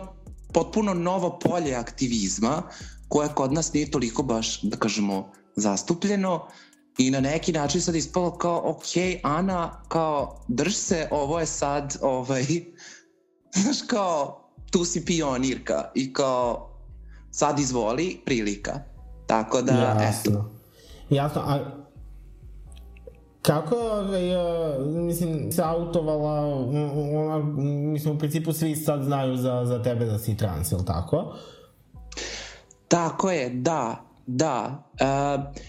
potpuno novo polje aktivizma koje kod nas nije toliko baš, da kažemo, zastupljeno i na neki način sad ispalo kao, ok, Ana, kao, drž se, ovo je sad, ovaj, znaš, kao, tu si pionirka i kao, sad izvoli, prilika. Tako da, Jasno. eto. Jasno, a Kako je, ovaj, mislim, se autovala, ona, mislim, u principu svi sad znaju za, za tebe da si trans, ili tako? Tako je, da, da. Uh,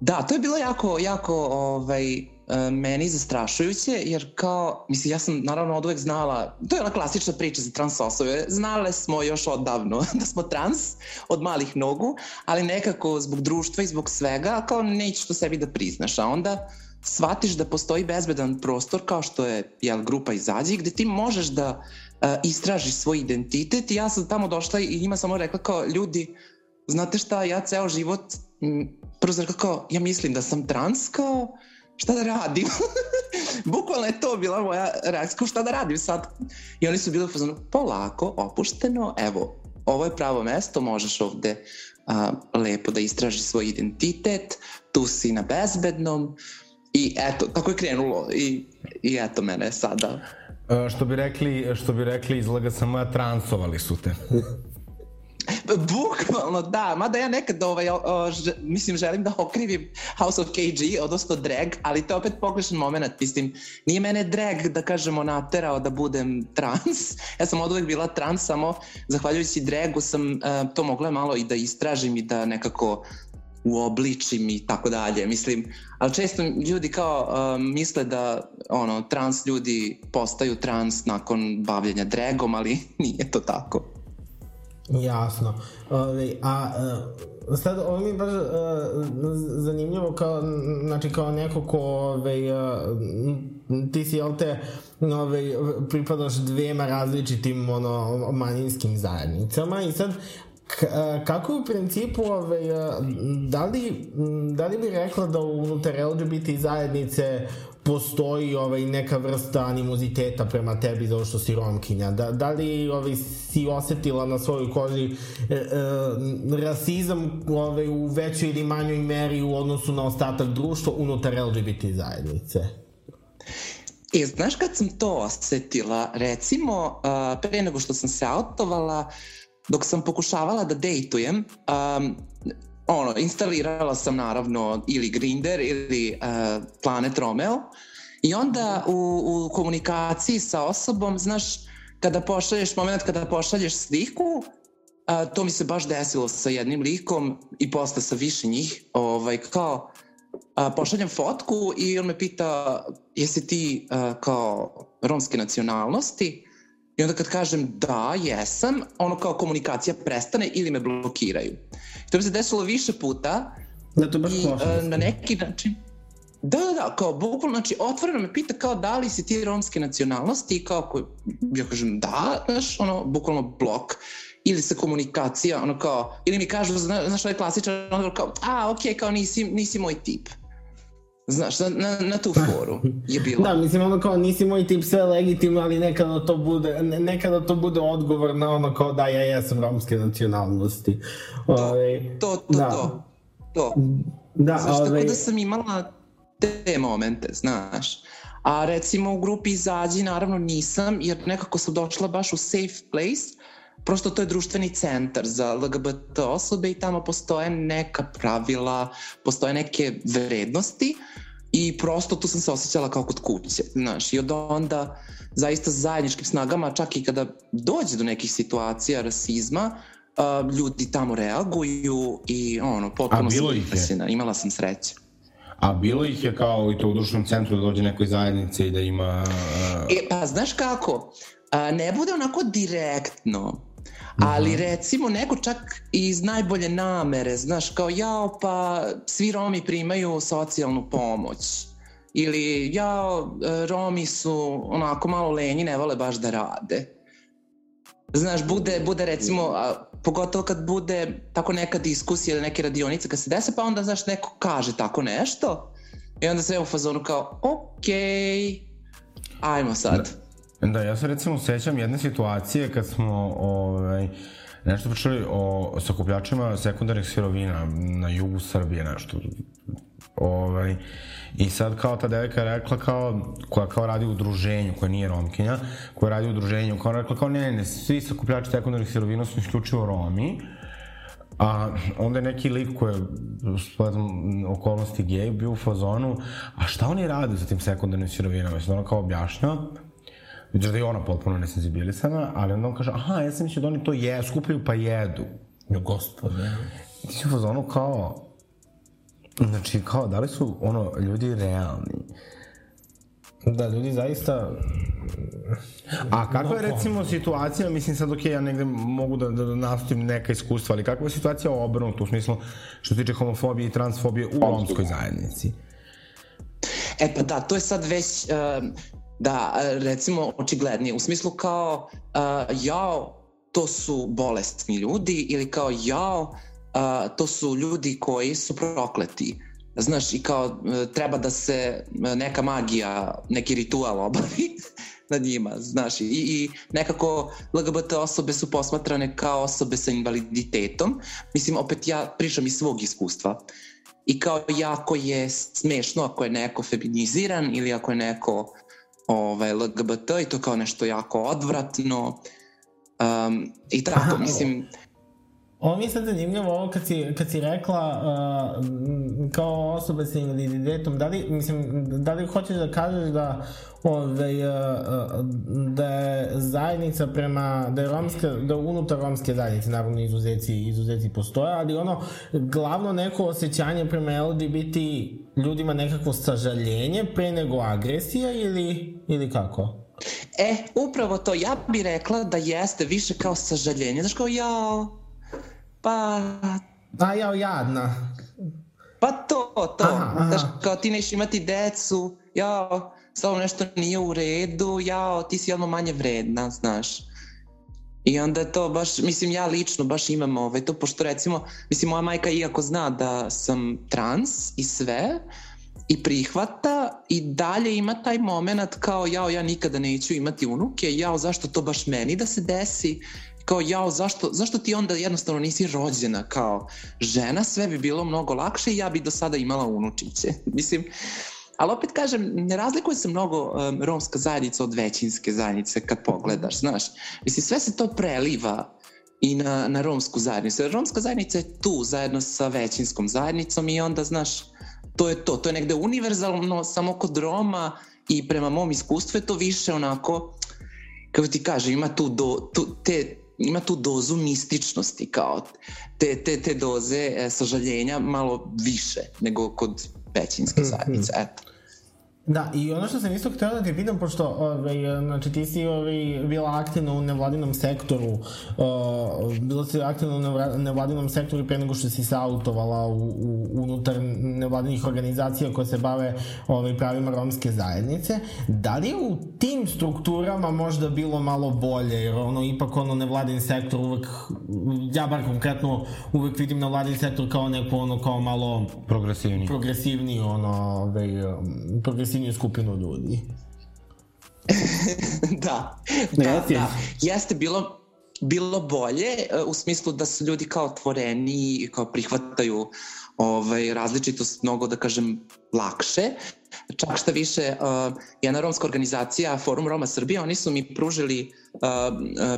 da, to je bilo jako, jako ovaj, uh, meni zastrašujuće, jer kao, mislim, ja sam naravno od uvek znala, to je ona klasična priča za trans osobe, znale smo još odavno da smo trans, od malih nogu, ali nekako zbog društva i zbog svega, kao nećeš to sebi da priznaš, a onda shvatiš da postoji bezbedan prostor kao što je jel, grupa Izađi, gde ti možeš da uh, istraži svoj identitet. I ja sam tamo došla i njima samo rekla kao ljudi, znate šta, ja ceo život m, prvo sam rekla kao, ja mislim da sam trans, kao, šta da radim? Bukvalno je to bila moja reakcija, šta da radim sad? I oni su bili u fazonu, polako, opušteno, evo, ovo je pravo mesto, možeš ovde a, lepo da istražiš svoj identitet, tu si na bezbednom i eto, tako je krenulo i, i eto mene sada. E, što bi rekli, što bi rekli izlaga sam transovali su te. Bukvalno, da. Mada ja nekad, ovaj, o, ž, mislim, želim da okrivim House of KG, odnosno drag, ali to je opet pogrešan moment. Mislim, nije mene drag, da kažemo, naterao da budem trans. Ja sam od uvek bila trans, samo zahvaljujući dragu sam uh, to mogla malo i da istražim i da nekako uobličim i tako dalje. Mislim, ali često ljudi kao um, misle da ono, trans ljudi postaju trans nakon bavljenja dragom, ali nije to tako. Jasno. Ove, a uh, sad ovo mi je baš uh, zanimljivo kao, znači kao neko ko ove, uh, ti si jel te ove, pripadaš dvema različitim ono, manjinskim zajednicama i sad K, kako u principu, ove, da, li, da li bi rekla da unutar LGBT zajednice postoji ovaj, neka vrsta animoziteta prema tebi zato što si romkinja? Da, da li ovaj, si osetila na svojoj koži e, e, rasizam ovaj, u većoj ili manjoj meri u odnosu na ostatak društva unutar LGBT zajednice? E, znaš kad sam to osetila, recimo, uh, pre nego što sam se autovala, dok sam pokušavala da dejtujem, um, ono, instalirala sam naravno ili Grinder ili uh, Planet Romeo. I onda u, u komunikaciji sa osobom, znaš, kada pošalješ, moment kada pošalješ sliku, uh, to mi se baš desilo sa jednim likom i posle sa više njih, ovaj, kao, uh, pošaljem fotku i on me pita jesi ti uh, kao romske nacionalnosti i onda kad kažem da, jesam, ono kao komunikacija prestane ili me blokiraju. To mi se desilo više puta. Da, to baš I uh, na neki način... Da, da, da, kao bukvalno, znači, otvoreno me pita kao da li si ti romske nacionalnosti i kao, ja kažem da, znaš, ono, bukvalno blok ili se komunikacija, ono kao, ili mi kažu, znaš, ovaj klasičan, ono kao, a, okej, okay, kao nisi, nisi moj tip. Znaš, na, na, na tu foru je bilo. da, mislim, ono kao, nisi moj tip sve legitimno, ali nekada to bude, nekada to bude odgovor na ono kao da ja jesam romske nacionalnosti. To, ove, ovaj, to, to, da. to. To. Da, znaš, ove... tako da sam imala te momente, znaš. A recimo u grupi Izađi naravno nisam, jer nekako sam došla baš u safe place, prosto to je društveni centar za LGBT osobe i tamo postoje neka pravila, postoje neke vrednosti i prosto tu sam se osjećala kao kod kuće, znaš, i od onda zaista zajedničkim snagama, čak i kada dođe do nekih situacija rasizma, uh, ljudi tamo reaguju i ono, potpuno sam impresina, imala sam sreće. A bilo ih je kao i to u društvenom centru da dođe nekoj zajednici i da ima... Uh... E, pa znaš kako, a, ne bude onako direktno, Ali mhm. recimo neko čak iz najbolje namere, znaš, kao jao pa svi Romi primaju socijalnu pomoć. Ili jao, Romi su onako malo lenji, ne vole baš da rade. Znaš, bude, bude recimo, a, pogotovo kad bude tako neka diskusija ili neke radionice kad se dese, pa onda, znaš, neko kaže tako nešto i onda sve u fazonu kao, okej, okay, ajmo sad. Da. Da, ja se recimo sećam jedne situacije kad smo ovaj, nešto pričali o sakupljačima sekundarnih sirovina na jugu Srbije, nešto. Ovaj, I sad kao ta devojka rekla kao, koja kao radi u udruženju, koja nije romkinja, koja radi u udruženju, kao rekla kao ne, ne, ne, svi sakupljači sekundarnih sirovina su isključivo Romi, A onda je neki lik koji je, spletom okolnosti gej, bio u fazonu, a šta oni rade sa tim sekundarnim sirovinama? Mislim, ona kao objašnjava, Vidiš da je ona potpuno nesenzibilisana, ali onda on kaže, aha, ja sam mislio da oni to je, skupljaju pa jedu. Jo, gospode. Ti si u fazonu kao, znači, kao, da li su, ono, ljudi realni? Da, ljudi zaista... A kakva je recimo situacija, mislim sad ok, ja negde mogu da, da, da nastavim neka iskustva, ali kakva je situacija obrnuta u smislu što se tiče homofobije i transfobije u romskoj zajednici? E pa da, to je sad već, uh, Da, recimo, očiglednije, u smislu kao, uh, jao, to su bolesni ljudi ili kao jao, uh, to su ljudi koji su prokleti. Znaš, i kao treba da se neka magija, neki ritual obavi nad njima, znaš, i, i nekako LGBT osobe su posmatrane kao osobe sa invaliditetom. Mislim, opet ja pričam iz svog iskustva. I kao jako je smešno ako je neko feminiziran ili ako je neko ovaj, LGBT i to kao nešto jako odvratno. Um, I tako, Aha, mislim... Ovo mi je sad zanimljivo, ovo kad si, kad si rekla uh, kao osoba sa invaliditetom, da li, mislim, da li hoćeš da kažeš da ove, uh, da je zajednica prema, da je romska, da unutar romske zajednice, naravno izuzeci, izuzeci postoje, ali ono, glavno neko osjećanje prema LGBT ljudima nekakvo sažaljenje pre nego agresija ili, ili kako? E, upravo to, ja bih rekla da jeste više kao sažaljenje, znaš kao jao, Pa... A jao, jadna. Pa to, to. Aha, Znaš, kao ti neš imati decu, jao, samo nešto nije u redu, jao, ti si odmah manje vredna, znaš. I onda je to baš, mislim ja lično baš imam ovaj, to, pošto recimo, mislim moja majka iako zna da sam trans i sve, i prihvata i dalje ima taj moment kao jao ja nikada neću imati unuke, jao zašto to baš meni da se desi kao jao, zašto, zašto ti onda jednostavno nisi rođena kao žena, sve bi bilo mnogo lakše i ja bi do sada imala unučiće. Mislim, ali opet kažem, ne razlikuje se mnogo um, romska zajednica od većinske zajednice kad pogledaš, znaš. Mislim, sve se to preliva i na, na romsku zajednicu. Romska zajednica je tu zajedno sa većinskom zajednicom i onda, znaš, to je to. To je negde univerzalno samo kod Roma i prema mom iskustvu je to više onako, kako ti kaže, ima tu, do, tu te ima tu dozu mističnosti kao te, te, te doze e, sažaljenja malo više nego kod većinske mhm. zajednice. Eto. Da, i ono što sam isto htio da te pitam, pošto ovaj, znači, ti si ovaj, bila aktivna u nevladinom sektoru, uh, bila si aktivna u nevladinom sektoru pre nego što si se autovala u, u, unutar nevladinih organizacija koje se bave ovaj, pravima romske zajednice. Da li je u tim strukturama možda bilo malo bolje, jer ono, ipak ono nevladin sektor uvek, ja bar konkretno uvek vidim nevladin sektor kao neko ono, kao malo progresivni, progresivni ono, ovaj, progresivni najjeftiniju skupinu ljudi. da, da, da. Jeste bilo, bilo bolje e, u smislu da su ljudi kao otvoreni i kao prihvataju ovaj, različitost mnogo, da kažem, lakše. Čak šta više, uh, jedna romska organizacija, Forum Roma Srbije, oni su mi pružili uh,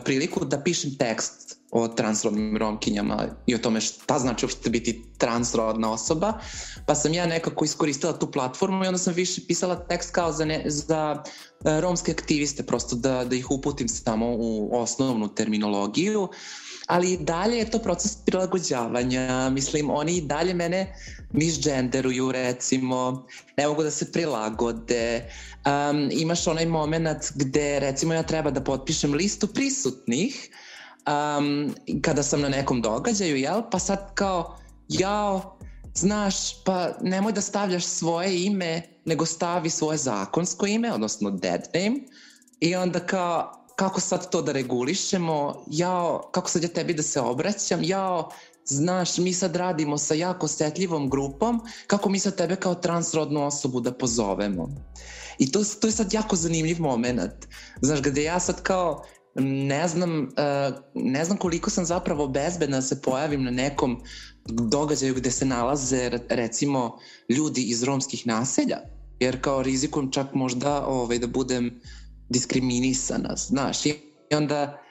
priliku da pišem tekst o transrodnim romkinjama i o tome šta znači uopšte biti transrodna osoba, pa sam ja nekako iskoristila tu platformu i onda sam više pisala tekst kao za, ne, za uh, romske aktiviste, prosto da, da ih uputim samo u osnovnu terminologiju, ali dalje je to proces prilagođavanja, mislim, oni i dalje mene misgenderuju recimo, ne mogu da se prilagode, um, imaš onaj moment gde recimo ja treba da potpišem listu prisutnih, um, kada sam na nekom događaju, jel? Pa sad kao, jao, znaš, pa nemoj da stavljaš svoje ime, nego stavi svoje zakonsko ime, odnosno dead name, i onda kao, kako sad to da regulišemo, jao, kako sad ja tebi da se obraćam, jao, znaš, mi sad radimo sa jako osetljivom grupom, kako mi sad tebe kao transrodnu osobu da pozovemo. I to, to je sad jako zanimljiv moment. Znaš, gde ja sad kao, ne znam, uh, ne znam koliko sam zapravo bezbedna da se pojavim na nekom događaju gde se nalaze recimo ljudi iz romskih naselja, jer kao rizikom čak možda ovaj, da budem diskriminisana, znaš, i onda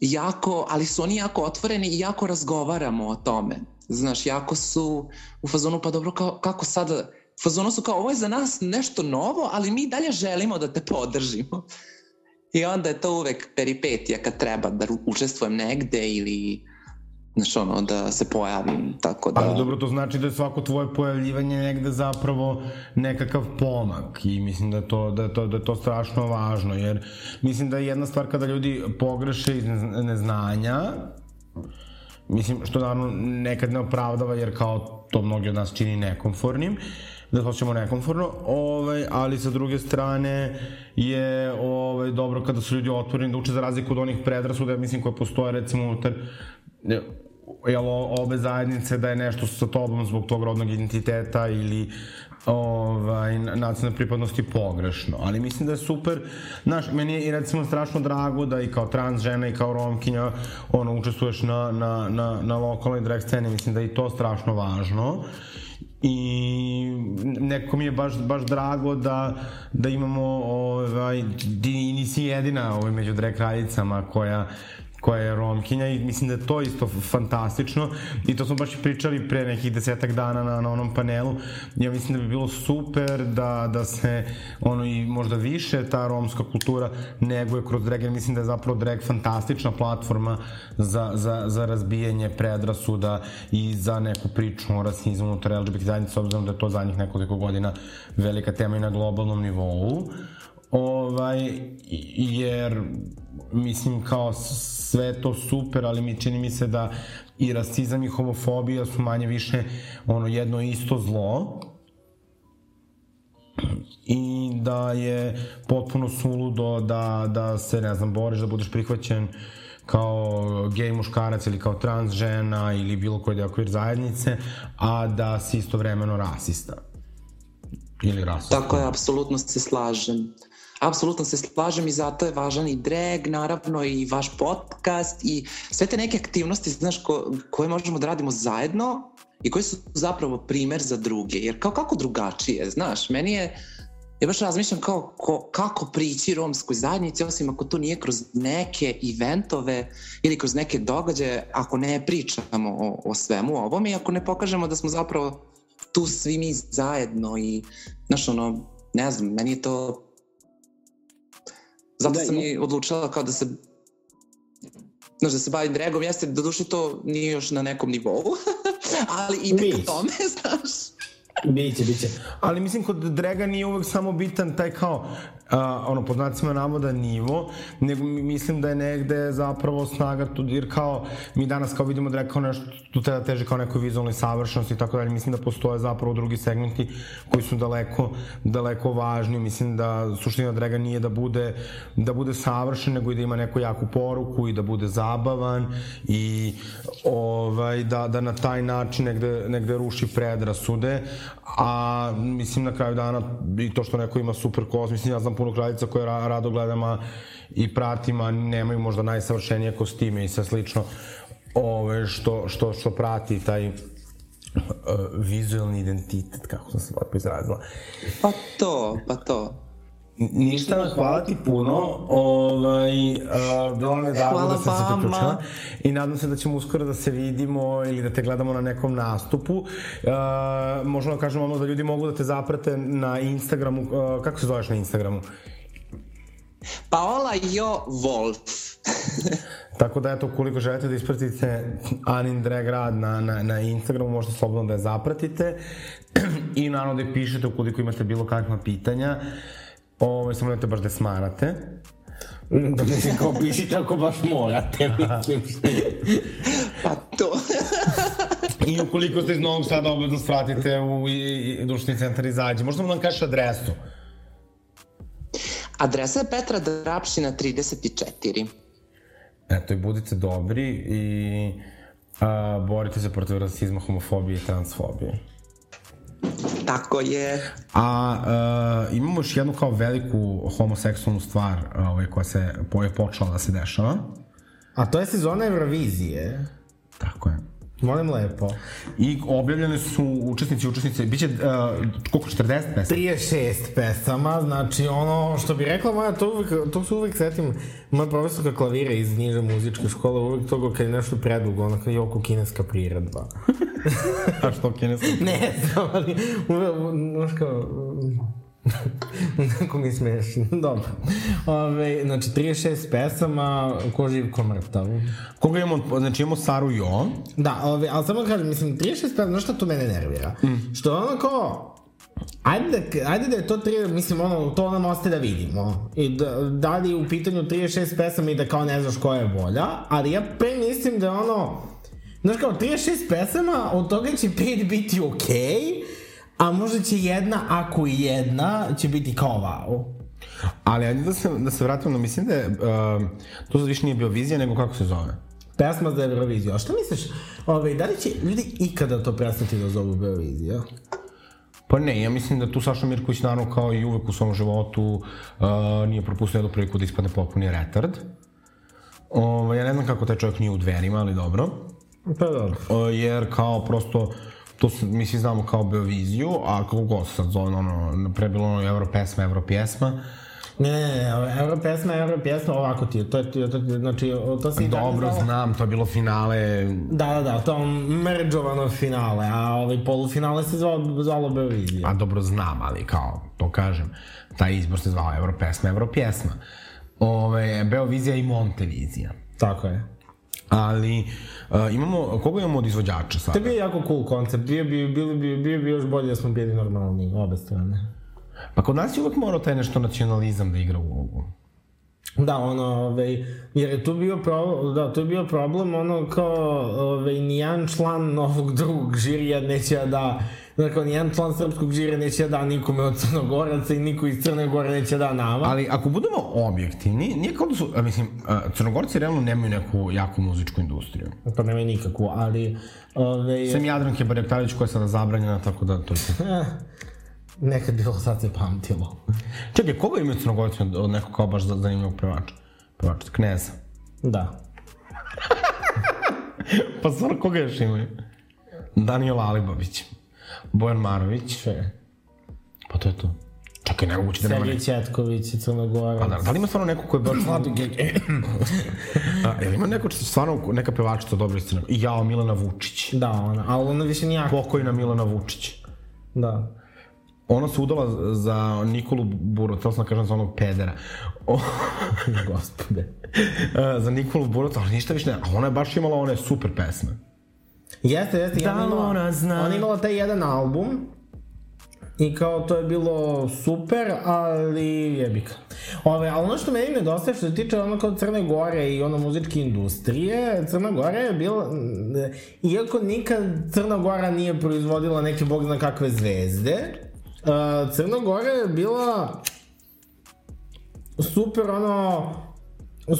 jako, ali su oni jako otvoreni i jako razgovaramo o tome. Znaš, jako su u fazonu, pa dobro, kao, kako sada, u fazonu su kao, ovo je za nas nešto novo, ali mi dalje želimo da te podržimo. I onda je to uvek peripetija kad treba da učestvujem negde ili znaš ono, da se pojavim, tako da... Ali dobro, to znači da je svako tvoje pojavljivanje negde zapravo nekakav pomak i mislim da je to, da je to, da je to strašno važno, jer mislim da je jedna stvar kada ljudi pogreše iz neznanja, mislim, što naravno nekad ne opravdava, jer kao to mnogi od nas čini nekomfornim, da osjećamo nekomforno, ovaj, ali sa druge strane je ovaj, dobro kada su ljudi otvoreni da uče za razliku od onih predrasuda, mislim, koje postoje recimo unutar jel, ove zajednice da je nešto sa tobom zbog tog rodnog identiteta ili ovaj, nacionalne pripadnosti pogrešno. Ali mislim da je super, znaš, meni je i recimo strašno drago da i kao trans žena i kao romkinja ono, učestvuješ na, na, na, na lokalnoj drag sceni, mislim da je i to strašno važno i neko mi je baš, baš drago da, da imamo ovaj, ti nisi jedina ovaj, među drag kraljicama koja koja je romkinja i mislim da je to isto fantastično i to smo baš pričali pre nekih desetak dana na, na onom panelu. Ja mislim da bi bilo super da, da se ono i možda više ta romska kultura neguje kroz drag, jer mislim da je zapravo drag fantastična platforma za, za, za razbijanje predrasuda i za neku priču o rasizmu unutar LGBT zajednice, obzirom da je to zadnjih nekoliko godina velika tema i na globalnom nivou. Ovaj, jer mislim kao sve to super, ali mi čini mi se da i rasizam i homofobija su manje više ono jedno isto zlo i da je potpuno suludo da, da se, ne znam, boriš da budeš prihvaćen kao gej muškarac ili kao trans žena ili bilo koji deo queer zajednice, a da si istovremeno rasista. Ili rasista. Tako je, apsolutno se slažem. Apsolutno se slažem i zato je važan i drag, naravno i vaš podcast i sve te neke aktivnosti znaš, ko, koje možemo da radimo zajedno i koji su zapravo primer za druge. Jer kao kako drugačije, znaš, meni je Ja baš razmišljam kao ko, kako prići romskoj zajednici, osim ako to nije kroz neke eventove ili kroz neke događaje, ako ne pričamo o, o svemu ovom i ako ne pokažemo da smo zapravo tu svi mi zajedno i, znaš, ono, ne znam, meni je to Zato da, sam i odlučila kao da se znaš, da se bavim dragom, jeste, da duše to nije još na nekom nivou, ali i ka tome, znaš. Biće, biće. Ali mislim, kod draga nije uvek samo bitan taj kao, a, ono, pod znacima navoda nivo, nego mislim da je negde zapravo snaga tu, jer kao mi danas kao vidimo da je kao nešto, tu treba teže kao nekoj vizualnoj savršenosti i tako dalje, mislim da postoje zapravo drugi segmenti koji su daleko, daleko važni, mislim da suština draga nije da bude, da bude savršen, nego i da ima neku jaku poruku i da bude zabavan i ovaj, da, da na taj način negde, negde ruši predrasude, a mislim na kraju dana i to što neko ima super kost, mislim ja znam puno kraljica koje rado gledam i pratim, a nemaju možda najsavršenije kostime i sve slično ove, što, što, što prati taj uh, vizualni identitet, kako sam se lepo izrazila. Pa to, pa to. Ništa, hvala ti puno. Ovaj, uh, bilo mi je drago da sam se priključila. I nadam se da ćemo uskoro da se vidimo ili da te gledamo na nekom nastupu. Uh, možemo da kažemo ono da ljudi mogu da te zaprate na Instagramu. Uh, kako se zoveš na Instagramu? Paola Jo Wolf. Tako da, eto, koliko želite da ispratite Anin Drag rad na, na, na Instagramu, možete slobodno da je zapratite. I naravno da je pišete ukoliko imate bilo kakva pitanja. Uh, Ovo, samo da te baš da smarate. Da mislim, kao pišite ako baš morate, mislim. pa to. I ukoliko ste iz Novog Sada, obvezno svratite u društveni centar izađe. Možda nam kažeš adresu? Adresa je Petra Drapšina 34. Eto, i budite dobri i a, borite se protiv rasizma, homofobije i transfobije. Tako je. A uh, imamo još jednu kao veliku homoseksualnu stvar ovaj, koja se je počela da se dešava. A to je sezona Eurovizije. Tako je. Molim lepo. I objavljene su učesnici i učesnice, bit će, uh, koliko, 40 pesama? 36 pesama, znači ono što bi rekla moja, to, uvek, to se uvek setim, moja profesorka klavira iz niže muzičke škole, uvek toga kad je nešto predugo, ono kad je oko kineska priredba. A što kineska? ne znam, ali uvek, znaš kao, Neko mi smešno. Dobro. Ove, znači, 36 pesama, ko živ, ko mrtav. Koga imamo, znači imamo Saru Jo. Da, ove, ali samo da kažem, mislim, 36 pesama, znaš šta to mene nervira? Mm. Što ono kao, Ajde da, ajde da je to tri, mislim, ono, to nam ostaje da vidimo. I da, da li u pitanju 36 pesama i da kao ne znaš koja je bolja, ali ja pre mislim da je ono, znaš kao 36 pesama, od toga će 5 biti okej, okay, a možda će jedna, ako i jedna, će biti kao wow. Ali ajde da se, da se vratimo na, mislim da je, uh, to sad više nije bio vizija, nego kako se zove? Pesma za Euroviziju. A šta misliš, ovaj, da li će ljudi ikada to prestati da zovu Eurovizija? Pa ne, ja mislim da tu Saša Mirković naravno kao i uvek u svom životu uh, nije propustio jednu priliku da ispadne potpuni retard. Ovo, ja ne znam kako taj čovjek nije u dverima, ali dobro. Pa dobro. Uh, jer kao prosto to se, mi svi znamo kao Beoviziju, a kako god se sad zove, ono, pre bilo ono Europesma, Europjesma, Ne, ne, ne, euro pesma, euro pesma, ovako ti je, to je, to, to, znači, to se i dalje Dobro, zvalo- znam, to je bilo finale, Da, da, da, to merđovano finale, a ovaj polufinale se zvalo, zvalo Beovizija. a dobro znam, ali kao, to kažem, taj izbor se zvao Europesma, Europjesma. Ove, Beovizija i Montevizija. Tako je. Ali, uh, imamo, koga imamo od izvođača sada? To je jako cool koncept, bio bi, bilo bi, bio bi još bolje da smo bili normalni, obe strane. Pa kod nas je uvek morao taj nešto nacionalizam da igra ulogu. Da, ono, ovaj, jer je tu bio problem, da, tu je bio problem, ono, kao, ovaj, nijedan član novog drugog žirija neće da, dakle, nijedan član srpskog žirija neće da nikome od Crnogoraca i niko iz Crne Gore neće da nama. Ali ako budemo objektivni, nije kao da su, a, mislim, a, Crnogorci realno nemaju neku jaku muzičku industriju. Pa nema nikakvu, ali, ovaj, Sem Jadranke Barjaktarić koja je sada zabranjena, tako da to je... eh, nekad bilo, sad se pamtilo. Čekaj, koga imaju Crnogorci od, od nekog kao baš za- zanimljivog pevača? Pevača, kneza. Da. Pa stvarno, koga još imaju? Daniel Alibabić, Bojan Marović, Še? pa to je to. Čekaj, nemoguće da nema Sergej neko. Četković i Crnogorac. Pa da, da li ima stvarno neko ko je baš... A, jel ima neko stvarno neka pevačica Crne Gore? I jao, Milana Vučić. Da, ona, ali ona više nije aktivna. Pokojna Milana Vučić. Da. Ona se udala za Nikolu Burot, to sam da kažem za onog pedera. O, Gospode. e, za Nikolu Burot, ali ništa više ne. A ona je baš imala one super pesme. Jeste, jeste. Da li ona zna? Ona imala taj jedan album i kao to je bilo super, ali jebika. Ove, ali ono što meni nedostaje što se tiče ono kao Crne Gore i ono muzičke industrije, Crna Gora je bila, iako nikad Crna Gora nije proizvodila neke bog zna kakve zvezde, uh, Crna Gora je bila super ono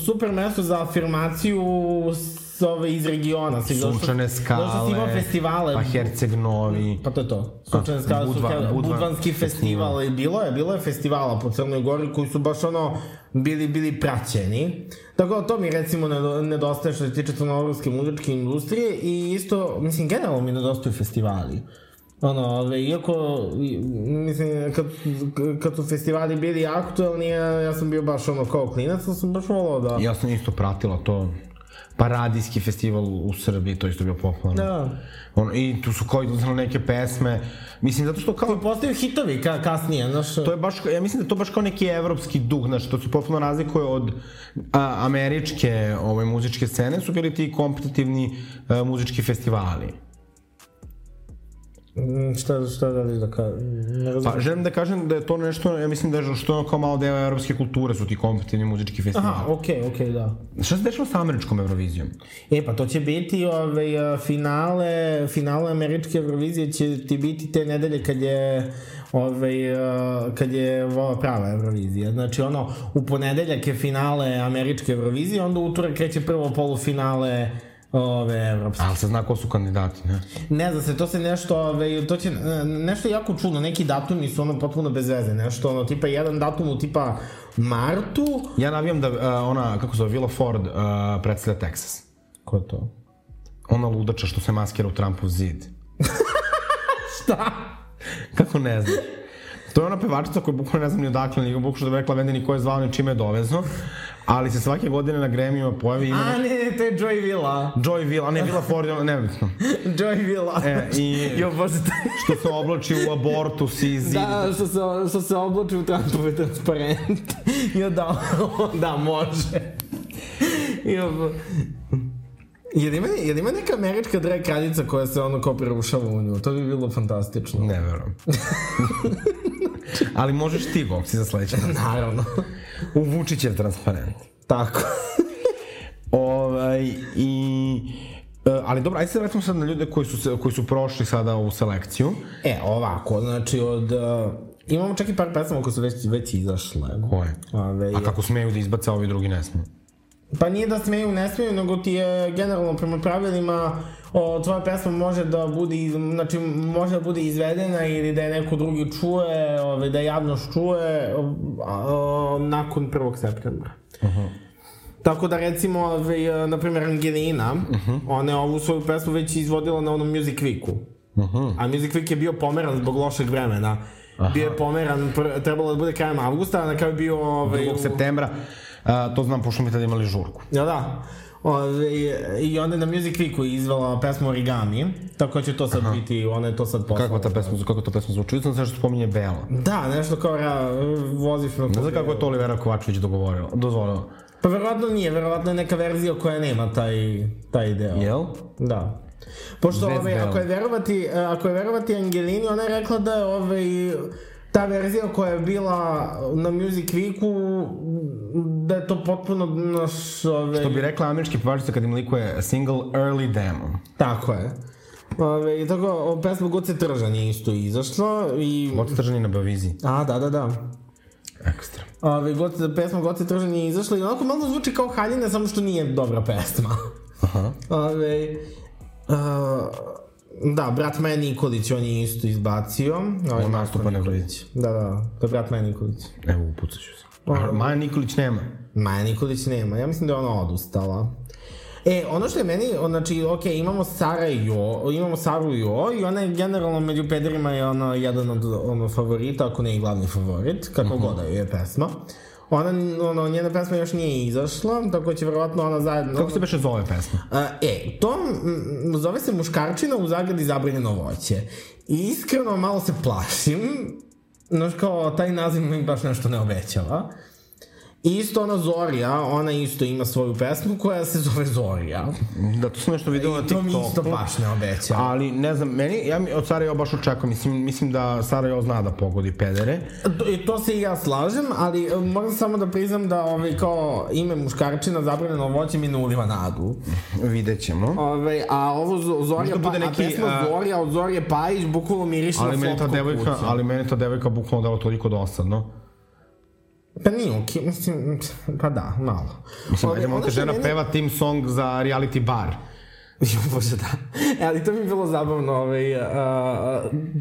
super mesto za afirmaciju s ove iz regiona. Si Sunčane Došao si imao skale, festivale. pa Herceg Novi. Pa to je to. Sunčane skale su Budva- Budva- Budvanski festival. I bilo je, bilo je festivala po Crnoj Gori koji su baš ono bili, bili praćeni. Tako da to mi recimo nedo- nedostaje što se tiče crnogorske muzičke industrije i isto, mislim, generalno mi nedostaju festivali. Ono, ove, iako, i- mislim, kad, kad su festivali bili aktuelni, ja, ja sam bio baš ono kao klinac, sam baš volao da... Ja sam isto pratila to. Paradijski festival u Srbiji, to isto bio popularno. Da. On, I tu su kao izlazile neke pesme. Mislim, zato što kao... Postaju hitovi ka, kasnije, znaš... To je baš, ja mislim da to baš kao neki evropski duh, znači to se potpuno razlikuje od a, američke ove, muzičke scene, su bili ti kompetitivni a, muzički festivali. Mm, Šta, šta da li da kažem? Ne. Pa želim da kažem da je to nešto, ja mislim da je što ono kao malo deo evropske kulture su ti kompetitivni muzički festivali. Aha, okej, okej, da. Šta se dešava sa američkom Eurovizijom? E, pa to će biti ove, a, finale, finale američke Eurovizije će ti biti te nedelje kad je ove, a, kad je ova prava Eurovizija. Znači, ono, u ponedeljak je finale američke Eurovizije, onda utorak kreće prvo polufinale ove evropske. Ali se zna ko su kandidati, ne? Ne zna se, to se nešto, ove, to će, e, nešto jako čudno, neki datumi su ono potpuno bez veze, nešto ono, tipa jedan datum u tipa martu, Ja navijam da a, ona, kako se zove, Villa Ford a, predstavlja Texas. ko je to? Ona ludača što se maskira u Trumpov zid. Šta? Kako ne znam? To je ona pevačica koja bukvalno ne znam ni odakle, ni bukvalno što da bi rekla meni ni ko je zvao, ni čime je dovezno, ali se svake godine na Grammy-ima pojavi ima A, ne, ne, to je Joy Villa. Joy Villa, a ne Villa Ford, nebitno. Joy Villa. E, i Jo, bože, što se oblači u abortus i zid. Da, što se, što se oblači u Trumpove transparent. Jo, da, da, može. Jo. Jel ima, jel ima neka američka drag kraljica koja se ono kao prerušava u nju? To bi bilo fantastično. Ne verujem. Ali možeš ti, Gopsi, za sledeće. Naravno. U Vučićev transparent. Tako. Ovaj, i E, ali dobro, ajde se vratimo sad na ljude koji su, se, koji su prošli sada u selekciju. E, ovako, znači od... Uh, imamo čak i par pesama koje su već, već izašle. Koje? Ove, A kako smeju da izbaca, ovi drugi ne smeju? Pa nije da smeju, ne smeju, nego ti je generalno prema pravilima o, tvoja pesma može da bude, znači može da bude izvedena ili da je neko drugi čuje, ove, da je javnost čuje o, o, nakon 1. septembra. Tako da recimo, ove, na primjer Angelina, ona je ovu svoju pesmu već izvodila na onom Music Weeku. A Music Week je bio pomeran zbog lošeg vremena. Bio je pomeran, trebalo da bude krajem avgusta, a na kraju bio... Ove, 2. u- septembra, a, to znam pošto mi tada imali žurku. Ja, da. Ove, I onda je na Music Weeku izvala pesmu Origami, tako će to sad biti, ona je to sad poslala. Kako ta pesma, kako ta pesma zvuči? Sam se što spominje Bela. Da, nešto kao ra, voziš me... Ne znam kako je to Olivera Kovačević dogovorio, dozvolio. Pa verovatno nije, verovatno je neka verzija koja nema taj, taj deo. Jel? Da. Pošto Bez ove, Bela. ako je verovati, e, ako je verovati Angelini, ona je rekla da je ove, ta verzija koja je bila na Music Weeku, da je to potpuno naš... Ove, To bi rekla američki pevačica kad im likuje single Early Demo. Tako je. Ove, i tako, o, pesma Goce Tržan je isto izašla i... Goci tržani na Baviziji. A, da, da, da. Ekstra. Ove, Goce, pesma Goce Tržan je izašla i onako malo zvuči kao haljine, samo što nije dobra pesma. Aha. Ove, a, da, brat Maja Nikolić, on je isto izbacio. Ovaj On nastupa na Nikolić. Da, da, to je brat Maja Nikolić. Evo, upucat ću se. A Maja Nikolić nema. Maja Nikolić nema, ja mislim da je ona odustala. E, ono što je meni, znači, ok, imamo Sara i Jo, imamo Saru i Jo i ona je generalno među pederima je ona jedan od ono, favorita, ako ne i glavni favorit, kako uh -huh. god da je pesma. Ona, ono, njena pesma još nije izašla, tako će verovatno ona zajedno... Kako se beše zove pesma? A, e, to m, zove se muškarčina u zagradi zabranjeno voće. I iskreno malo se plašim, znaš kao, taj naziv mi baš nešto ne obećava. I isto ona Zorija, ona isto ima svoju pesmu koja se zove Zorija. Da, to sam nešto vidio na I to TikToku. mi isto baš ne obećava. Ali, ne znam, meni, ja mi od Sarajevo baš očekujem, mislim, mislim da Sarajevo zna da pogodi pedere. To, I to se i ja slažem, ali e, moram samo da priznam da ovaj, kao ime muškarčina zabranjeno voće mi ne uliva nadu. Vidjet ćemo. Ove, a ovo Zo- Zorija, pa, neki, a pesma a- Zorija od Zorije Pajić bukvalno miriše Ali na slatko devojka, kuće. ali meni ta devojka bukvalno dala toliko dosadno. Pa nije okej, mislim, pa da, malo. Mislim, ajde, što žena meni- peva team song za reality bar. Jo, bože, da. E, ali to mi je bilo zabavno, ovaj, uh,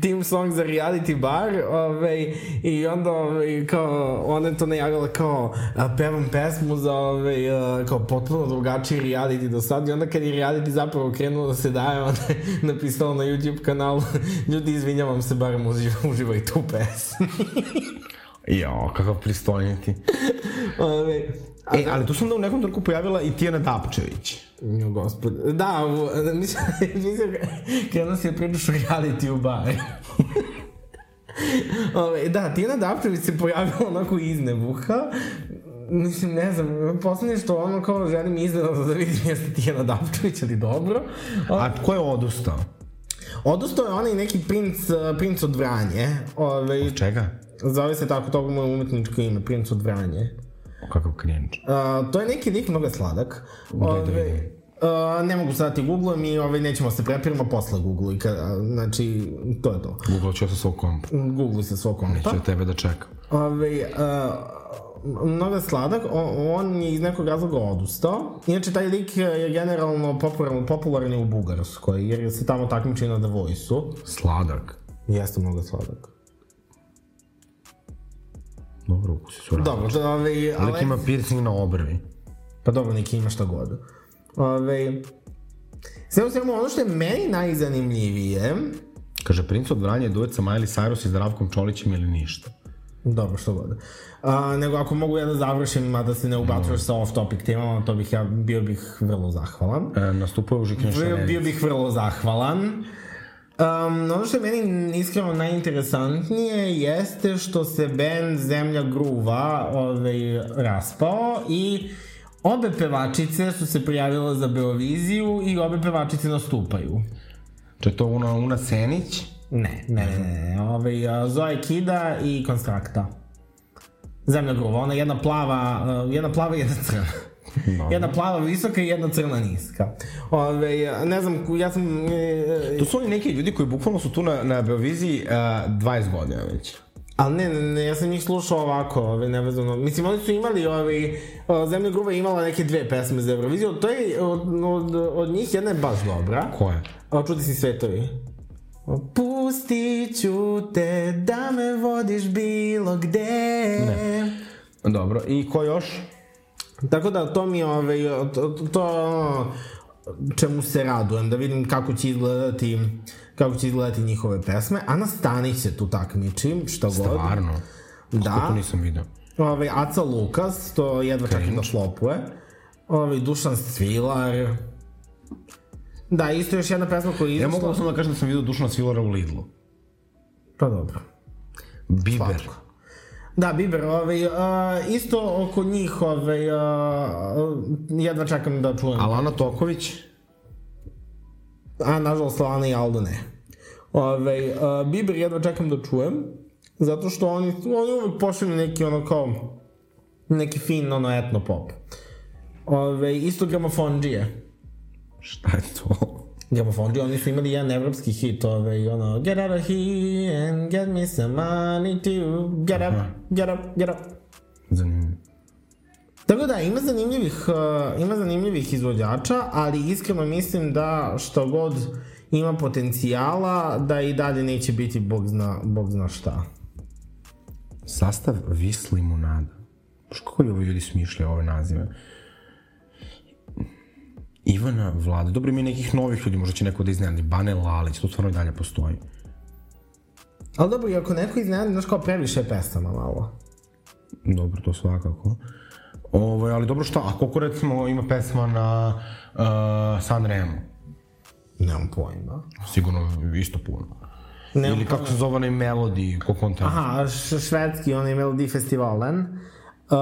team song za reality bar, ovaj, i onda, ovaj, kao, ona je to najavila kao, a, pevam pesmu za, ovaj, uh, kao potpuno drugačiji reality do sad, i onda kad je reality zapravo krenuo da se daje, ona je napisala na YouTube kanalu, ljudi, izvinjavam se, barem uživa, uživajte u pesmi. Jo, kakav pristojniti. ovaj, a, E, ali tu sam da u nekom trenutku pojavila i Tijana Dapčević. Jo, gospod. Da, u, mislim, mislim, krenuo si da pričaš o reality u bar. Ove, da, Tijana Dapčević se pojavila onako iz nebuha. Mislim, ne znam, poslednje što ono kao želim iznenada da vidim jeste Tijana Dapčević, ali dobro. O, A ko je odustao? odustao je onaj neki princ, princ od Vranje. Ove, Čega? Zove se tako, toga mu je umetničko ime, princ od Vranje. O, kakav cringe. Uh, to je neki lik mnogo sladak. Da Ove, vidim. Uh, ne mogu sad ti googlujem i ovaj, nećemo se prepiramo posle googluj. Ka, znači, to je to. Google ću ja sa svog kompa. Googluj se svog konta. Neću ja tebe da čekam. Ove, uh, mnogo sladak, on, on je iz nekog razloga odustao. Inače, taj lik je generalno popularan, popularan je u Bugarskoj, jer se tamo takmiči na The Voice-u. Sladak. Jeste mnogo sladak. Dobro, ukusi su različiti. Dobro, to, ovaj, Lik ali... ima piercing na obrvi. Pa dobro, neki ima šta god. Ove, sve u svemu, ono što je meni najzanimljivije, Kaže, princ od Vranja je duet sa Miley Cyrus i Zdravkom Čolićem ili ništa. Dobro, što god. A, nego ako mogu ja da završim, a da se ne ubacuješ sa off-topic temama, to bih ja, bio bih vrlo zahvalan. E, nastupuje u Žikinja Bio, Šanelj. bio bih vrlo zahvalan. Um, ono što je meni iskreno najinteresantnije jeste što se band Zemlja Gruva ovaj, raspao i obe pevačice su se prijavile za Beoviziju i obe pevačice nastupaju. Če to Una, Una Senić? Ne, ne, ne, ne. Ovaj, Zoe Kida i Konstrakta. Zemlja Gruva, ona jedna plava, jedna plava i jedna crna. Jedna plava visoka i jedna crna niska. Ove, ne znam, ja sam... E, To su oni neki ljudi koji bukvalno su tu na, na Beoviziji uh, 20 godina već. Ali ne, ne, ne, ja sam njih slušao ovako, ove, nevezano. Mislim, oni su imali, ovi, o, Zemlja gruba je imala neke dve pesme za Euroviziju, to je, od, od, od njih jedna je baš dobra. Koja? A čuti si svetovi. Pustit ću te da me vodiš bilo gde. Ne. Dobro, i ko još? Tako da to mi je ovaj, to, to čemu se radujem, da vidim kako će izgledati kako će izgledati njihove pesme. Ana Stanić se tu takmiči, šta god. Stvarno? Kako Da. to nisam video? Ovaj, Aca Lukas, to jedva čekam da flopuje. Ovaj, Dušan Svilar. Da, isto još jedna pesma koja je Ja izašla. mogu samo da kažem da sam video Dušana Svilara u Lidlu. Pa dobro. Biber. Slatko. Da, Biber, ovaj, uh, isto oko njih, ovaj, uh, jedva čekam da čujem. Alana Toković? A, nažalost, Lana i Aldo ne. Ove, uh, Bieber jedva čekam da čujem, zato što oni, oni uvek pošalju neki ono kao, neki fin ono etno pop. Ove, isto gramofonđije. Šta je to? Gramofonđije, oni su imali jedan evropski hit, ove, i ono, get out of here and get me some money to get up, get up, get up. Zanimljivo. Tako da, ima zanimljivih, uh, ima zanimljivih izvođača, ali iskreno mislim da što god ima potencijala, da i dalje neće biti bog zna, bog zna šta. Sastav Vis limunada. Kako li ovi ljudi smišljaju ove nazive? Ivana Vlada. Dobro, ima i nekih novih ljudi, možda će neko da iznenadi. Bane Lalić, to stvarno i dalje postoji. Ali dobro, i ako neko iznenadi, znaš kao previše pesama malo. Dobro, to svakako. Ovo, ali dobro šta, a koliko recimo ima pesma na uh, Sanremo? Nemam pojma. Sigurno isto puno. Nemam Ili kako se zove onaj Melody, koliko on tamo? Aha, švedski, onaj Melody Festivalen. Uh,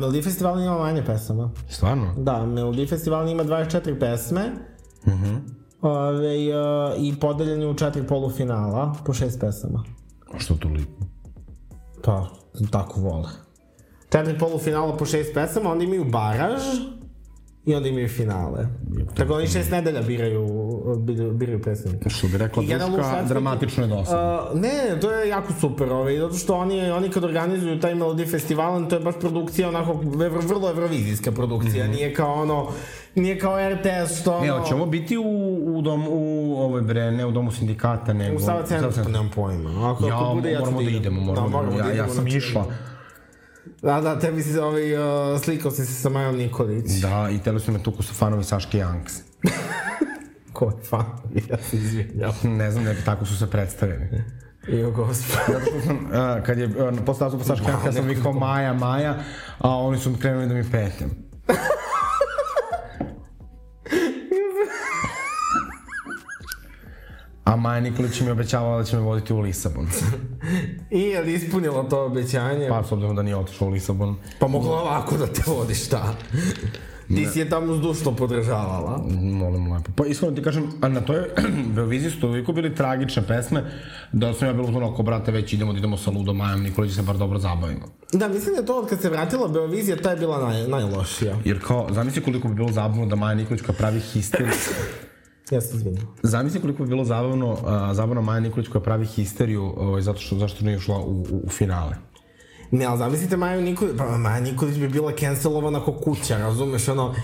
Melody Festival ima manje pesama. Stvarno? Da, Melody Festival ima 24 pesme. Uh -huh. Ove, uh, I podeljen je u četiri polufinala, po šest pesama. A što toliko? Pa, tako vole. Četiri polufinala po šest pesama, onda imaju baraž i onda imaju finale. Tako oni šest nedelja biraju, biraju, predstavnika. Što bi rekla Duška, Lušanski- dramatično je dosadno. Uh, ne, to je jako super, ovaj, zato što oni, oni kad organizuju taj Melody Festival, to je baš produkcija onako, evro, vrlo evrovizijska produkcija, mm -hmm. nije kao ono, nije kao RTS što ono... Ne, hoćemo biti u, u domu, u ovoj bre, ne u domu sindikata, nego... U Sava centru, nemam pojma. Ako, Ja, ako bude, ja moramo da idemo, moramo, da, moramo ja, da ja idemo, sam išla. Da, da, tebi si ovaj, uh, slikao si se sa Majom Nikolić. Da, i teli su me tuku sa fanovi Saške Janks. Ko je fan? Ja se izvinjam. Ne znam, neki tako su se predstavili. Jo, gospod. Zato što sam, uh, kad je uh, postao nastup Saške Janks, ja sam vikao Maja, Maja, a oni su krenuli da mi petem. A Maja Nikolić mi je obećavala da će me voditi u Lisabon. I je li ispunila to obećanje? Pa, s obzirom da nije otišao u Lisabon. Pa mogla ovako da te vodi, šta? Ti si je tamo zdušno podržavala. Molim lepo. Pa iskreno ti kažem, a na toj Beoviziji su toliko bili tragične pesme, da sam ja bilo ono ako brate već idemo da idemo sa Ludom Majom Nikolić se bar dobro zabavimo. Da, mislim da je to od kad se vratila Beovizija, ta je bila naj, najlošija. Jer kao, zamisli koliko bi bilo zabavno da Maja Nikolić koja pravi histeriju. Ja se izvinjam. Zamisli koliko bi bilo zabavno, uh, zabavno Maja Nikolić koja pravi histeriju ovaj, zato što, zašto nije ušla u, u, u finale. Ne, ali zamislite Maju Nikolić, pa Maja Nikolić bi bila cancelovana ko kuća, razumeš, ono,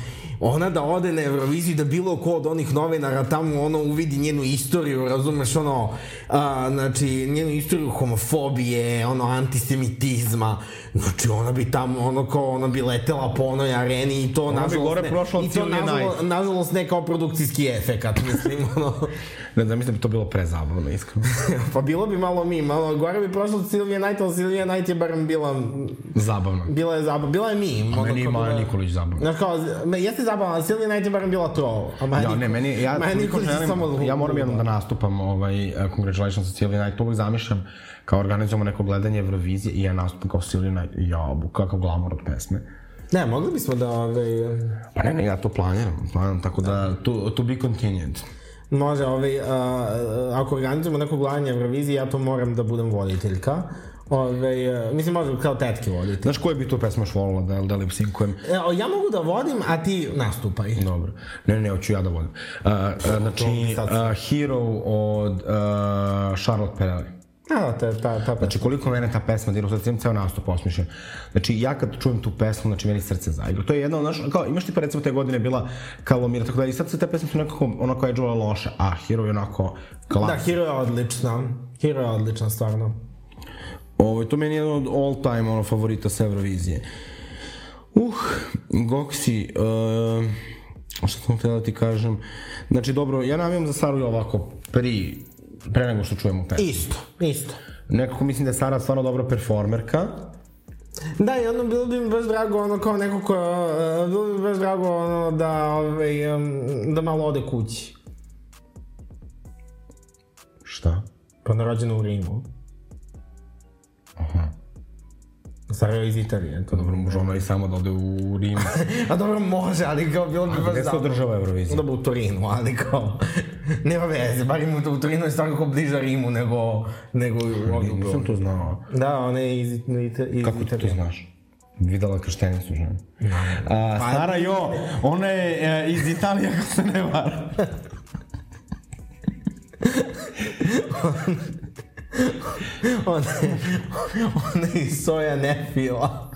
ona da ode na Euroviziju da bilo ko od onih novinara tamo ono uvidi njenu istoriju, razumeš, ono, a, znači, njenu istoriju homofobije, ono, antisemitizma, znači, ona bi tamo, ono, kao, ona bi letela po onoj areni i to, Ona bi nažalost, gore ne, prošla i to, nažalost, nažalost, ne kao produkcijski efekat, mislim, ono, Ne znam, mislim da bi to bilo prezabavno, iskreno. pa bilo bi malo mi, malo, gore bi prošla od Silvije Knight, ali Silvija Knight je barem bila Zabavno. Bila je zabavna, bila je mim. A meni je Maja Nikolić zabavno. Znaš kao, me, jeste zabavna, ali Silvija Knight je barem bila troll. A Maja Ja, ne, meni, ja, Maja Nikolić je želim, samo... ja moram jednom da nastupam, ovaj, uh, Congratulations sa Silvia Knight, uvijek zamišljam kao organizujemo neko gledanje Eurovizije i ja nastupam kao Silvia Knight, ja, kakav glamor od pesme. Ne, mogli bismo da, ovaj, Pa ne, ne, ja to planiram, planiram, tako da, to, to be continued. Može, ovaj, a, ako organizujemo neko gledanje Eurovizije, ja to moram da budem voditeljka. Ove, e, mislim, može kao tetke voditi. Znaš koju bi tu pesmu još volila da, da lip sinkujem? E, ja mogu da vodim, a ti nastupaj. Dobro. Ne, ne, hoću ja da vodim. Uh, uh, znači, uh, Hero od uh, Charlotte Perrelli. A, ta, ta, ta, Znači, koliko mene ta pesma dira, sad sam ceo nastup osmišljen. Znači, ja kad čujem tu pesmu, znači, meni srce zaigra. To je jedna, znaš, kao, imaš ti pa recimo te godine bila Kalomira, tako da i sad se te pesme su nekako, onako je loše, a Hero je onako klas. Da, Hero je odlična. Hero je odlična, stvarno. Ovo, to meni je jedan od all time ono, favorita sa Eurovizije. Uh, Goksi, uh, šta sam htjela da ti kažem? Znači, dobro, ja navijam za Saru ovako, pri, pre nego što čujemo pesmu. Isto, isto. Nekako mislim da je Sara stvarno dobra performerka. Da, i ono, bilo bi mi baš drago, ono, kao neko ko, uh, bilo bi mi baš drago, ono, da, ovaj, um, da malo ode kući. Šta? Pa rođena u Rimu. Sara je iz Italije, to Dobro, može ona i samo da ode u Rim. A dobro, može, ali kao bilo bi baš Gde se održava Eurovizija? Dobro, u Torinu, ali kao, nema veze, bar im u Torinu je svakako bliža Rimu nego, nego u Nisam Beogradu. to znao. Da, ona je iz, iz Kako ti to Italije. znaš? Videla krštenicu žena. A, Pa- Sara Jo, ona je e, iz Italije, ako se ne varam. Ona je, ona je soja nefila.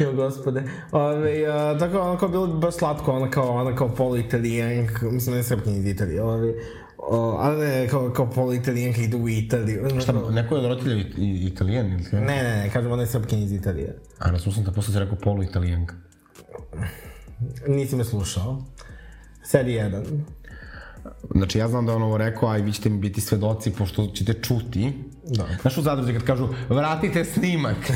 Jo, gospode. Ove, a, tako, ono kao bilo bi baš slatko, ona kao, ona kao polu-italijanka, mislim, ne srpnja iz Italije, ali, o, ali ne, kao, kao polu-italijanka ide u Italiju. Šta, neko je od roditelja italijan ili? Ne, ne, ne, kažem, ona je srpkinja iz Italije. A razumio sam da posle si rekao polu italijanka. Nisi me slušao. Sedi jedan. Znači, ja znam da je on ovo rekao, a i vi ćete mi biti svedoci, pošto ćete čuti. Da. Znaš u zadruzi kad kažu, vratite snimak.